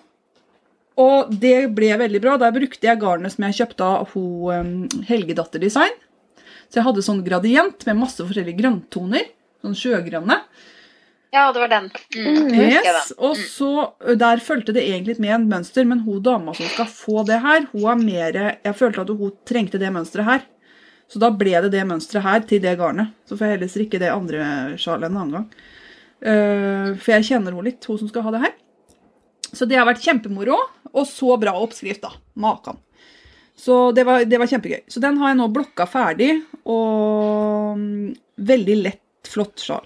Og det ble veldig bra. Der brukte jeg garnet som jeg kjøpte av ho, um, Helgedatter Design. Så jeg hadde sånn gradient med masse forskjellige grønntoner. Sånn sjøgrønne. Ja, det var den. Mm. Mm. Yes, den. og så Der fulgte det egentlig med en mønster, men hun dama som skal få det her, hun er mer Jeg følte at hun trengte det mønsteret her. Så da ble det det mønsteret her til det garnet. Så får jeg heller strikke det andre sjalet en annen gang. Uh, for jeg kjenner henne litt, hun som skal ha det her. Så det har vært kjempemoro. Og så bra oppskrift, da. Makan. Så det var, det var kjempegøy. Så den har jeg nå blokka ferdig, og mm, veldig lett, flott sjal.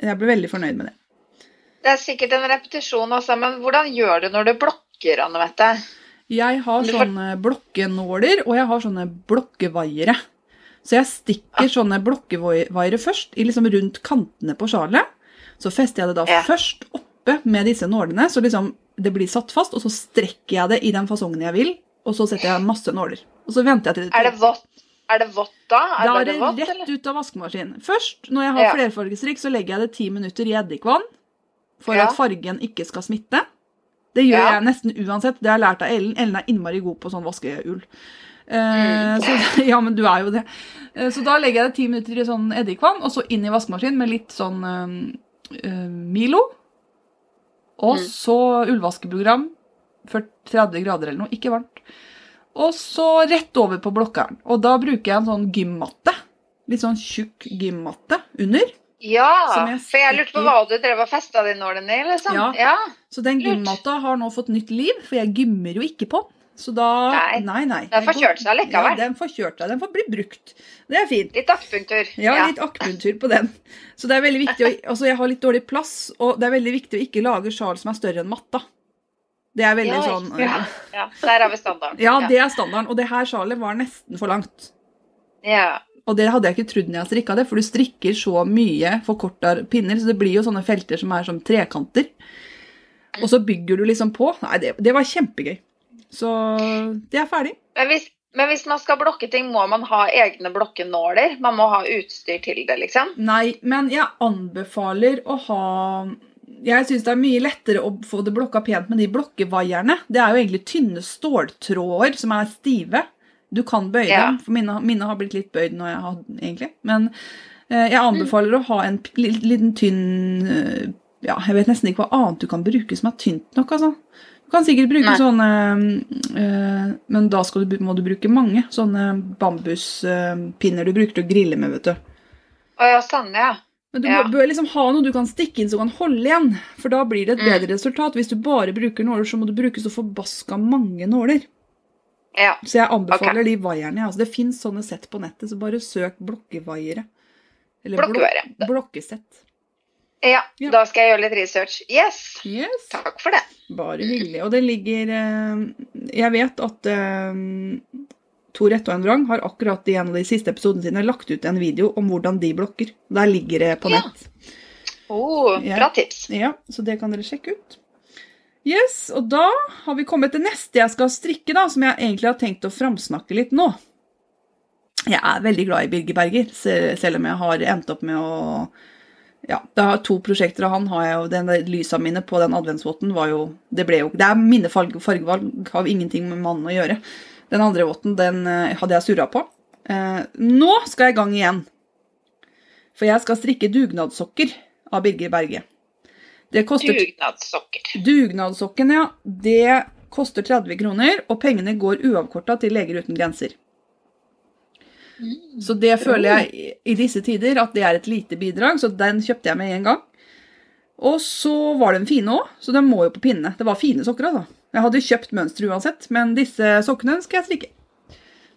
Jeg ble veldig fornøyd med det. Det er sikkert en repetisjon også, men hvordan gjør du når du blokker, Anne Mette? Jeg har sånne blokkenåler, og jeg har sånne blokkevaiere. Så jeg stikker sånne blokkevaiere først, i liksom rundt kantene på sjalet. Så fester jeg det da Ja. først oppe med disse nålene, så liksom det blir satt fast, og så strekker jeg det i den fasongen jeg vil, og så setter jeg masse nåler. Og så venter jeg til det Er det vått, er det vått da? Da er det vått, rett eller? ut av vaskemaskinen. Først, når jeg har Ja. flerfargestrikk, så legger jeg det ti minutter i eddikvann for Ja. at fargen ikke skal smitte. Det gjør Ja. jeg nesten uansett. Det har jeg lært av Ellen. Ellen er innmari god på sånn vaskeull. Eh, Mm. så, ja, men du er jo det. Uh, så da legger jeg det ti minutter i sånn eddikvann, og så inn i vaskemaskinen med litt sånn uh, Milo. Og Mm. så ullvaskeprogram. 40 30 grader eller noe. Ikke varmt. Og så rett over på blokkeren. Og da bruker jeg en sånn gymmatte. Litt sånn tjukk gymmatte under. Ja, jeg for jeg lurte på hva du drev og festa de nålene i, liksom. Ja. ja. Så den gymmatta har nå fått nytt liv, for jeg gymmer jo ikke på. Så da Nei. Nei, nei. Den får kjørt seg likevel. Ja, den får kjørt seg. Den får bli brukt. Det er fint. Litt akupunktur. Ja, litt akupunktur på den. Så det er veldig viktig å Altså, jeg har litt dårlig plass, og det er veldig viktig å ikke lage sjal som er større enn matta. Det er veldig Ja, sånn ja. ja, der har vi standarden. Ja, det er standarden. Og det her sjalet var nesten for langt. Ja. Og det hadde jeg ikke trodd når jeg strikka det, for du strikker så mye forkorta pinner, så det blir jo sånne felter som er som trekanter. Og så bygger du liksom på. Nei, det, det var kjempegøy. Så det er ferdig. Men, hvis, men hvis man skal blokke ting, må man ha egne blokkenåler? Man må ha utstyr til det, liksom? Nei, men jeg anbefaler å ha Jeg syns det er mye lettere å få det blokka pent med de blokkevaierne. Det er jo egentlig tynne ståltråder som er stive. Du kan bøye Ja. dem, for mine, mine har blitt litt bøyd når jeg har egentlig. Men eh, jeg anbefaler å ha en liten tynn eh, Ja, jeg vet nesten ikke hva annet du kan bruke som er tynt nok, altså. Du kan sikkert bruke Nei. sånne eh, Men da skal du, må du bruke mange sånne bambuspinner du bruker til å grille med, vet du. Å ja, sånn, ja. Men du Ja. må- bør liksom ha noe du kan stikke inn som kan holde igjen. For da blir det et Mm. bedre resultat. Hvis du bare bruker nåler, så må du bruke så forbaska mange nåler. Ja. Så jeg anbefaler de vaierne. Altså, det fins sånne sett på nettet, så bare søk blokkevaiere. Eller blok- blokkesett. ja. Ja. Da skal jeg gjøre litt research. Yes. Yes. Takk for det. Bare hyggelig. Og det ligger eh, Jeg vet at Tor Rette og en Vrang har akkurat i en av de siste episodene sine lagt ut en video om hvordan de blokker. Der ligger det på Ja. nett. Oh, Ja. bra tips. Ja, så det kan dere sjekke ut. Yes, og da har vi kommet til neste jeg skal strikke, da, som jeg egentlig har tenkt å framsnakke litt nå. Jeg er veldig glad i Birger Berger, selv om jeg har endt opp med å Ja, det har to prosjekter, av han har jeg jo Den lysa mine på den adventsvotten var jo Det ble jo Det er mine fargevalg, har ingenting med mannen å gjøre. Den andre votten, den eh, hadde jeg surra på. Eh, nå skal jeg i gang igjen. For jeg skal strikke dugnadssokker av Birger Berge. Det koster Dugnadssokker. Dugnadssokken, ja. Det koster 30 kroner, og pengene går uavkorta til Leger uten grenser. Så det føler jeg i disse tider at det er et lite bidrag, så den kjøpte jeg med en gang. Og så var den fine òg, så den må jo på pinne. Det var fine sokker, altså. Jeg hadde kjøpt mønster uansett, men disse sokkene skal jeg strikke.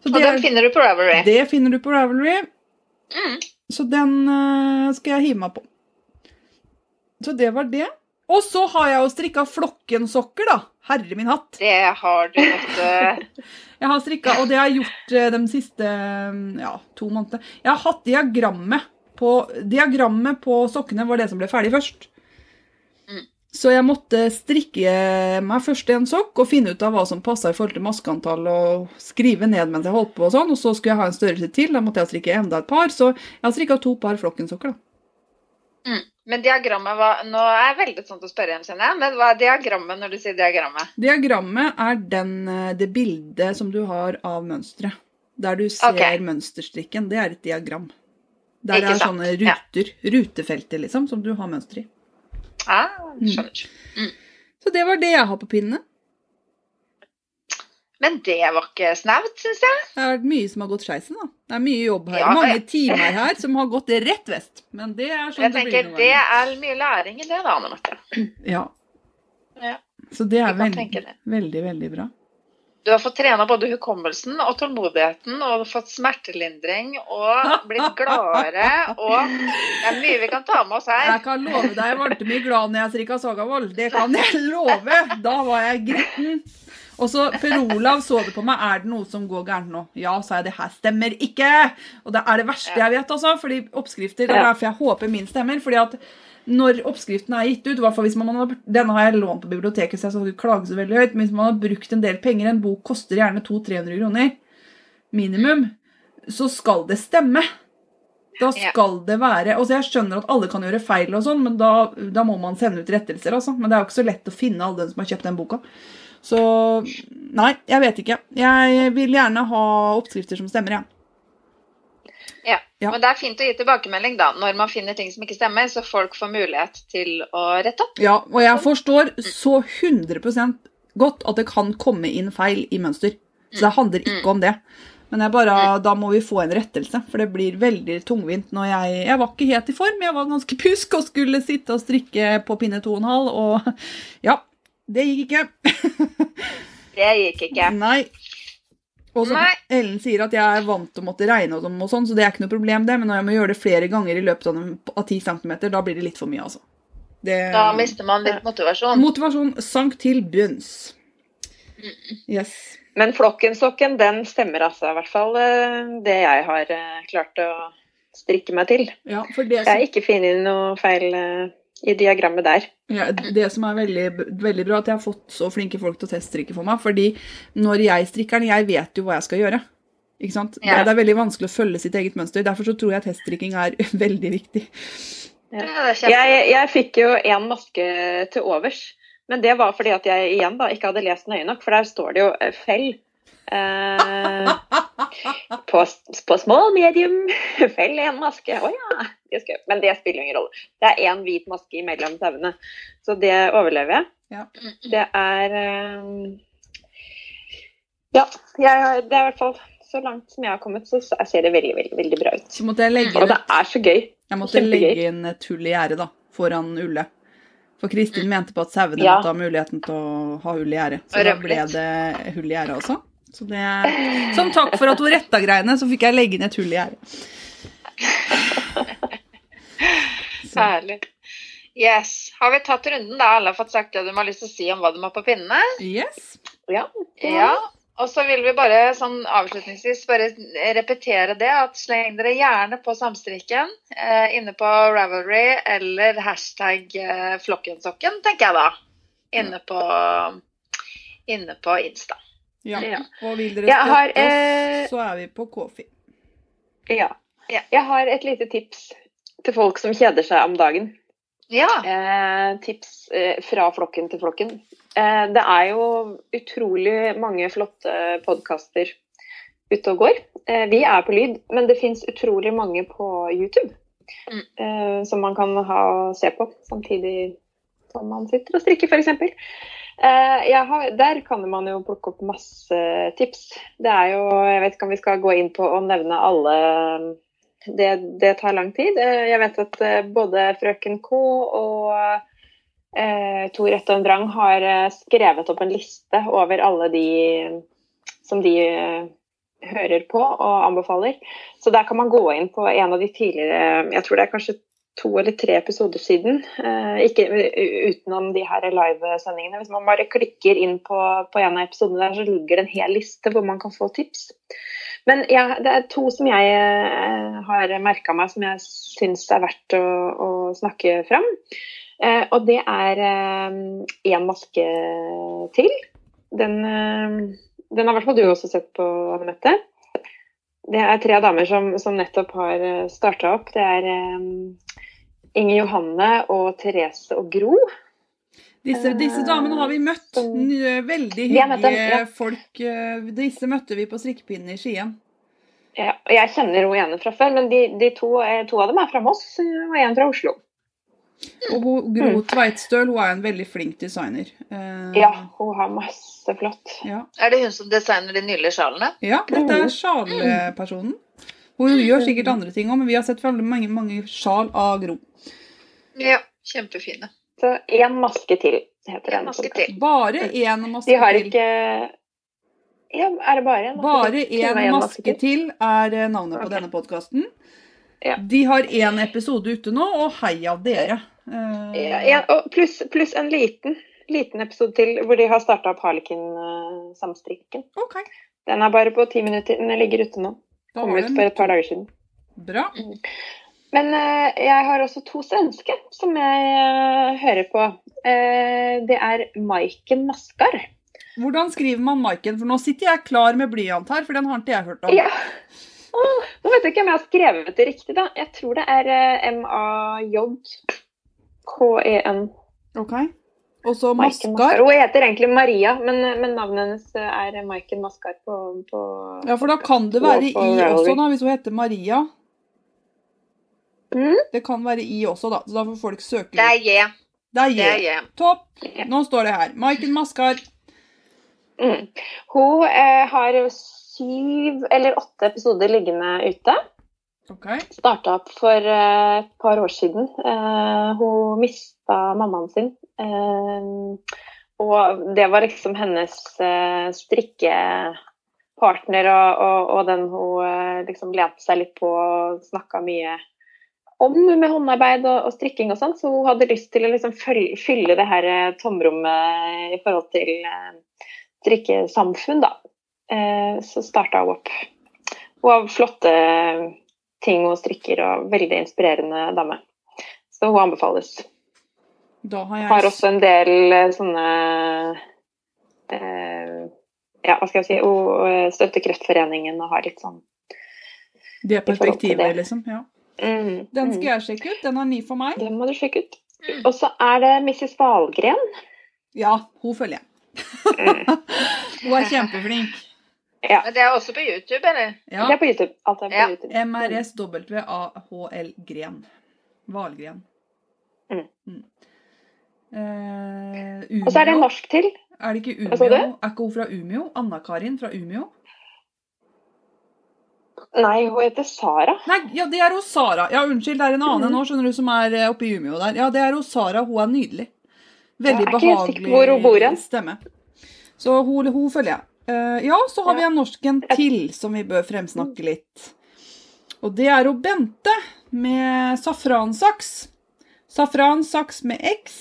Så Og den finner du på Ravelry. det finner du på Ravelry, Mm. så den eh, skal jeg hive meg på. Så det var det. Og så har jeg jo strikka flokkensokker, da. Herre min hatt. Det har du måttet Jeg har strikka, og det har jeg gjort eh, de siste mm, ja, to månedene. Jeg har hatt diagrammet på Diagrammet på sokkene var det som ble ferdig først. Så jeg måtte strikke meg først i en sokk og finne ut av hva som passa i forhold til maskeantall, og skrive ned mens jeg holdt på og sånn, og så skulle jeg ha en størrelse til. Da måtte jeg strikke enda et par, så jeg har strikka to par flokkensokker, da. mm. Men diagrammet var Nå er jeg veldig sånn til å spørre igjen, kjenner jeg. Men hva er diagrammet når du sier diagrammet? Diagrammet er den, eh, det bildet som du har av mønsteret. Der du ser okay. mønsterstrikken. Det er et diagram. Der Ikke det er sant, sånne ja. ruter, rutefelter, liksom, som du har mønster i. Ah, Mm. Så det var det jeg har på pinne. Men det var ikke snaut, syns jeg. Det har vært mye som har gått skeisen, da. Det er mye jobb her. Ja, Mange jeg- timer her som har gått rett vest. Men det er sånn Jeg det tenker blir. Det er mye læring i det, da, Anne Marte. Ja. Ja. Så det er veldig, det. veldig, veldig bra. Du har fått trena både hukommelsen og tålmodigheten og fått smertelindring og blitt gladere og Det er mye vi kan ta med oss her. Jeg kan love deg jeg ble mye glad når jeg strikka Sagavold. Det kan jeg love! Da var jeg gritten. Og så Per Olav så det på meg. Er det noe som går gærent nå? Ja, sa jeg. Det her stemmer ikke! Og det er det verste jeg vet, altså. Fordi oppskrifter Det er derfor jeg håper min stemmer. fordi at når oppskriften er gitt ut, hvis man har, denne har jeg lånt på biblioteket, så jeg skal ikke klage så veldig høyt, men hvis man har brukt en del penger, en bok koster gjerne 200-300 kroner, minimum, så skal det stemme. Da skal det være Altså Jeg skjønner at alle kan gjøre feil, og sånn, men da, da må man sende ut rettelser. altså. Men det er jo ikke så lett å finne alle den som har kjøpt den boka. Så nei, jeg vet ikke. Jeg vil gjerne ha oppskrifter som stemmer, jeg. Ja. Ja. Men det er fint å gi tilbakemelding da, når man finner ting som ikke stemmer, så folk får mulighet til å rette opp. Ja, og jeg forstår så 100% godt at det kan komme inn feil i mønster. Så det handler ikke om det. Men jeg bare, da må vi få en rettelse, for det blir veldig tungvint når jeg Jeg var ikke helt i form, jeg var ganske pjusk og skulle sitte og strikke på pinne to og en halv, og ja, det gikk ikke. Det gikk ikke. Nei. Og så Nei. Ellen sier at jeg er vant til å måtte regne og sånn, og sånn, så det er ikke noe problem, det. Men når jeg må gjøre det flere ganger i løpet av, av 10 cm, da blir det litt for mye, altså. Det, Da mister man litt motivasjon. Motivasjon sank til bunns. Yes. Men flokkensokken, den stemmer altså. I hvert fall eh, det jeg har eh, klart å strikke meg til. Ja, for det Jeg som, har ikke funnet noe feil eh, i diagrammet der. ja, det som er veldig, veldig bra, at jeg har fått så flinke folk til å teststrikke for meg. Fordi når jeg strikker den, jeg vet jo hva jeg skal gjøre. Ikke sant? Det, Ja. det er veldig vanskelig å følge sitt eget mønster. Derfor så tror jeg teststrikking er veldig viktig. Ja. Jeg, jeg fikk jo en maske til overs, men det var fordi at jeg igjen da ikke hadde lest nøye nok, for der står det jo eh, fell. Eh, på, på small, medium, fell en maske. Å ja. Det skal, men det spiller ingen rolle. Det er én hvit maske imellom sauene, så det overlever jeg. Ja. Det er eh, Ja, jeg, det er i hvert fall så langt som jeg har kommet, så ser det veldig, veldig, veldig bra ut. Og det er så gøy. jeg måtte kjempegøy. legge inn et hull i gjerdet da, foran Ulle. For Kristin mente på at sauene Ja. måtte ha muligheten til å ha hull i gjerdet. Så da ble det hull i gjerdet også. Så det, som takk for at hun retta greiene, så fikk jeg legge inn et hull i gjerdet. Herlig. Yes. Har vi tatt runden da? Alle har fått sagt det de har lyst til å si om hva de har på pinnene? Yes. Ja. Ja. Og så vil vi bare sånn avslutningsvis bare repetere det, at sleng dere gjerne på samstrikken eh, inne på Ravelry eller hashtag eh, flokkensokken, tenker jeg da. Inne på, inne på Insta. Ja. Ja. Og vil dere støtte har, eh, oss, så er vi på Kofi. ja. Ja. Jeg har et lite tips til folk som kjeder seg om dagen. Ja. Eh, tips eh, fra flokken til flokken. Eh, det er jo utrolig mange flotte podkaster ute og går. Eh, vi er på lyd, men det fins utrolig mange på YouTube. Mm. Eh, som man kan ha se på samtidig som man sitter og strikker, f.eks. Eh, har- der kan man jo plukke opp masse tips. Det er jo Jeg vet ikke om vi skal gå inn på å nevne alle det, det tar lang tid. Eh, Jeg vet at eh, både Frøken K og eh, Tor Etton Drang har eh, skrevet opp en liste over alle de som de eh, hører på og anbefaler. Så der kan man gå inn på en av de tidligere Jeg tror det er kanskje to eller tre episoder siden. eh, ikke utenom de her livesendingene. Hvis man bare klikker inn på, på en av episodene der, så ligger det en hel liste hvor man kan få tips. Men ja, det er to som jeg eh, har merka meg som jeg syns er verdt å, å snakke fram. Eh, og det er én maske til. Den, den har i hvert fall du også sett på, Anne Mette. Det er tre damer som, som nettopp har starta opp. Det er Inger Johanne og Therese og Gro. Disse, disse damene har vi møtt. Veldig har møtt dem, hyggelige ja. folk. eh, Disse møtte vi på strikkepinnen i Skien. Ja, og jeg kjenner hun ene fra før, men de, de to, eh, to av dem er fra Moss og en fra Oslo. Og hun, Gro Tveitstøl hun er en veldig flink designer. Eh, Ja, hun har masse flott. ja. Er det hun som designer de nydelige sjalene? Ja, dette er sjalepersonen. sjalpersonen. Hun gjør sikkert andre ting òg, men vi har sett veldig mange, mange sjal av Gro. Ja. Kjempefine. Så én maske til, heter En den. maske til. Bare én maske til. De har ikke Ja, er det bare en maske Bare til? Bare én en maske til er eh, navnet på okay. denne podkasten. Ja. De har én episode ute nå, og heia dere. Uh, Ja, ja, og pluss pluss en liten, liten episode til hvor de har starta opp Harlekin-samstrikken. Okay. Den er bare på ti minutter. Den ligger ute nå. Kom ut for et par dager siden. bra. Men uh, jeg har også to svenske som jeg uh, hører på. Uh, det er Maiken Maskar. Hvordan skriver man Maiken? For nå sitter jeg klar med blyant her, for den har ikke jeg hørt om. Ja. Oh, nå vet jeg ikke om jeg har skrevet det riktig, da. Jeg tror det er M-A-J-K-E-N. Ok. Og så Maiken Maskar. Hun heter egentlig Maria, men, men navnet hennes er Maiken Maskar på, på Ja, for da kan det være i på også, da, hvis hun heter Maria. Mm. Det kan være i også, da. Så da får folk søke Det er. J. Det er Det er J. J. Topp. Nå står det her. Maiken Maskar. Mm. Hun eh, har syv eller åtte episoder liggende ute. Ok. Starta opp for eh, et par år siden. Eh, hun mista mammaen sin. Eh, og det var liksom hennes strikkepartner og, og, og den hun liksom lente seg litt på og snakka mye om med håndarbeid og, og strikking og sånn. Så hun hadde lyst til å liksom fylle det her tomrommet i forhold til eh, strikkesamfunn, da. Så starta hun opp. Hun har flotte ting hun strikker, og veldig inspirerende dame. Så hun anbefales. Da har jeg Har også en del eh, sånne eh, Ja, hva skal jeg si Hun eh, støtter Kreftforeningen og har litt sånn det perspektivet, liksom. Ja. mm, Den mm. skal jeg sjekke ut. Den er ny for meg. Den må du sjekke ut. Og så er det Mrs. Valgren. Ja, hun følger jeg. Mm. Hun er kjempeflink. Ja, Men det er også på YouTube, eller? Ja. Det er på YouTube. Alt er på Ja. YouTube. MRSWAHL Gren. Valgren. Mm. Eh, Umeå. Og så er det en norsk til. Er det ikke Umeå? Er ikke hun fra Umeå? Anna-Karin fra Umeå? Nei, hun heter Sara. Nei, ja, det er hun Sara. Ja, unnskyld, det er en annen mm. nå, skjønner du, som er eh, oppe i Umeå der. Ja, det er hun Sara. Hun er nydelig. Veldig behagelig stemme. Så hun, hun følger jeg. Eh, ja, så har vi en norsken til som vi bør fremsnakke litt. Og det er jo Bente med safransaks. Safransaks med X.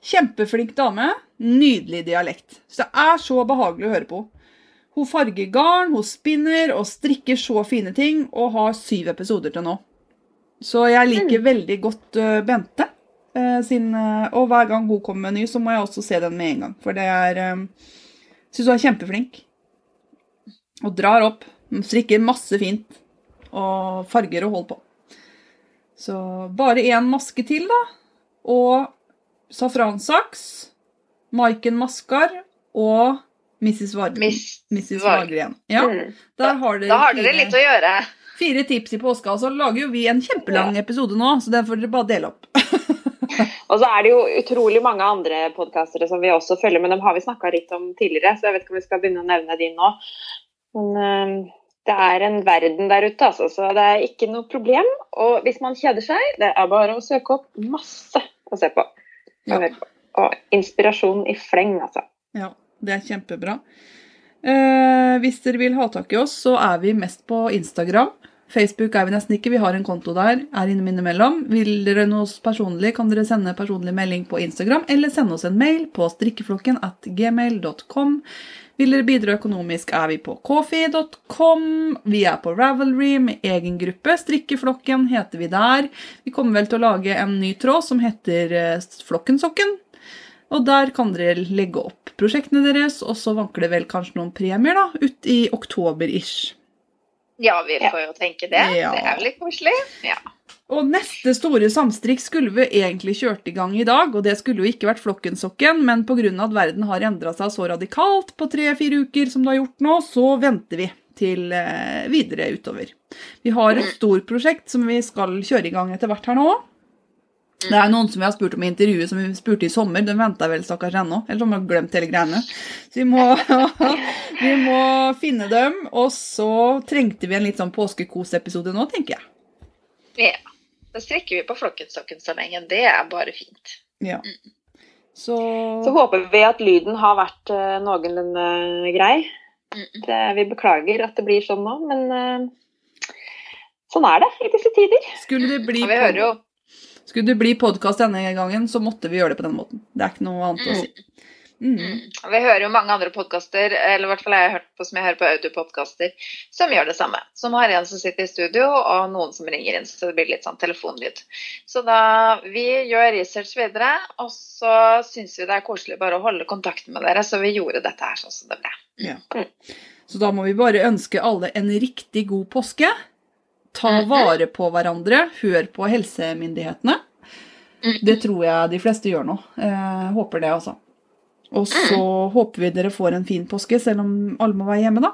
Kjempeflink dame. Nydelig dialekt. Så det er så behagelig å høre på. Hun farger garn, hun spinner og strikker så fine ting, og har syv episoder til nå. Så jeg liker veldig godt uh, Bente. uh, sin, uh, og hver gang hun kommer med en ny, så må jeg også se den med en gang. For det er Syns hun er kjempeflink. Og drar opp. Strikker masse fint. Og farger og holder på. Så bare én maske til, da. Og safransaks, Maiken Maskar og Mrs. Vargren. Miss Mrs. Varg. Vargren. Ja, Mm. der har dere, Da har dere fire, litt å gjøre. fire tips i påska. Så lager jo vi en kjempelang episode nå, så den får dere bare dele opp. Og så er det jo utrolig mange andre podkastere som vi også følger, men dem har vi snakka litt om tidligere, så jeg vet ikke om vi skal begynne å nevne de nå. Men eh, det er en verden der ute, altså, så det er ikke noe problem. Og hvis man kjeder seg, det er bare å søke opp masse å se på. Ja. Og inspirasjon i fleng, altså. Ja, det er kjempebra. Eh, hvis dere vil ha tak i oss, så er vi mest på Instagram. Facebook er vi nesten ikke, vi har en konto der. er innom innimellom. Vil dere noe personlig, kan dere sende personlig melding på Instagram, eller sende oss en mail på strikkeflokken at gmail.com. Vil dere bidra økonomisk, er vi på coffee.com. Vi er på Ravelry med egen gruppe. Strikkeflokken heter vi der. Vi kommer vel til å lage en ny tråd som heter eh, Flokkensokken. Og der kan dere legge opp prosjektene deres, og så vanker det vel kanskje noen premier da, ut i oktober-ish. Ja, vi får jo tenke det. Ja. Det er jo litt koselig. Ja. Og neste store samstrikk skulle vi egentlig kjørt i gang i dag, og det skulle jo ikke vært Flokkensokken, men pga. at verden har endra seg så radikalt på tre-fire uker som det har gjort nå, så venter vi til eh, videre utover. Vi har et stort prosjekt som vi skal kjøre i gang etter hvert her nå. Det er noen som vi har spurt om i intervjuet, som vi spurte i sommer. De venter vel stakkars ennå. Eller som har glemt hele greiene. Så vi må, vi må finne dem. Og så trengte vi en litt sånn påskekosepisode nå, tenker jeg. ja. Da strekker vi på Flokkensokken så lenge. Det er bare fint. Ja. Så, Så håper vi at lyden har vært uh, noenlunde grei. Mm. Det, vi beklager at det blir sånn nå, men uh, sånn er det i disse tider. skulle det bli, Ja, vi hører jo skulle det bli podkast denne gangen, så måtte vi gjøre det på den måten. Det er ikke noe annet å Mm. si. Mm. Mm. Vi hører jo mange andre podkaster, eller i hvert fall jeg har hørt på som jeg hører på audiopodkaster, som gjør det samme. Som har en som sitter i studio, og noen som ringer inn, så det blir litt sånn telefonlyd. Så da vi gjør research videre, og så syns vi det er koselig bare å holde kontakten med dere, så vi gjorde dette her sånn som det ble. Ja. Så da må vi bare ønske alle en riktig god påske. Ta Mhm. vare på hverandre. Hør på helsemyndighetene. Mm. Det tror jeg de fleste gjør nå. Eh, håper det, altså. Og så håper vi dere får en fin påske, selv om alle må være hjemme, da.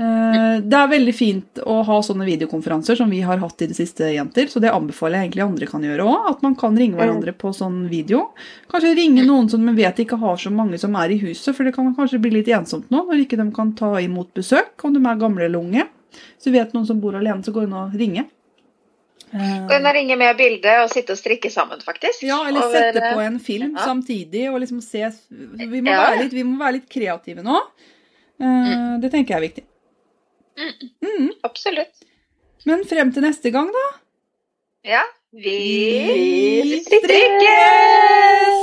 Eh, det er veldig fint å ha sånne videokonferanser som vi har hatt i det siste, jenter. Så det anbefaler jeg egentlig andre kan gjøre òg. At man kan ringe hverandre på sånn video. Kanskje ringe noen som man vet ikke har så mange som er i huset, for det kan kanskje bli litt ensomt nå når ikke de kan ta imot besøk, om de er gamle eller unge. Så vet noen som bor alene, så går hun og ringer går hun Gå inn og ringe med bilde og sitte og strikke sammen, faktisk. ja, eller Over- sette på en film Ja. samtidig og liksom se Vi må, Ja. være, litt, vi må være litt kreative nå. Mm. Det tenker jeg er viktig. Mm. Absolutt. Men frem til neste gang, da. Ja. Vi Vi strikkes!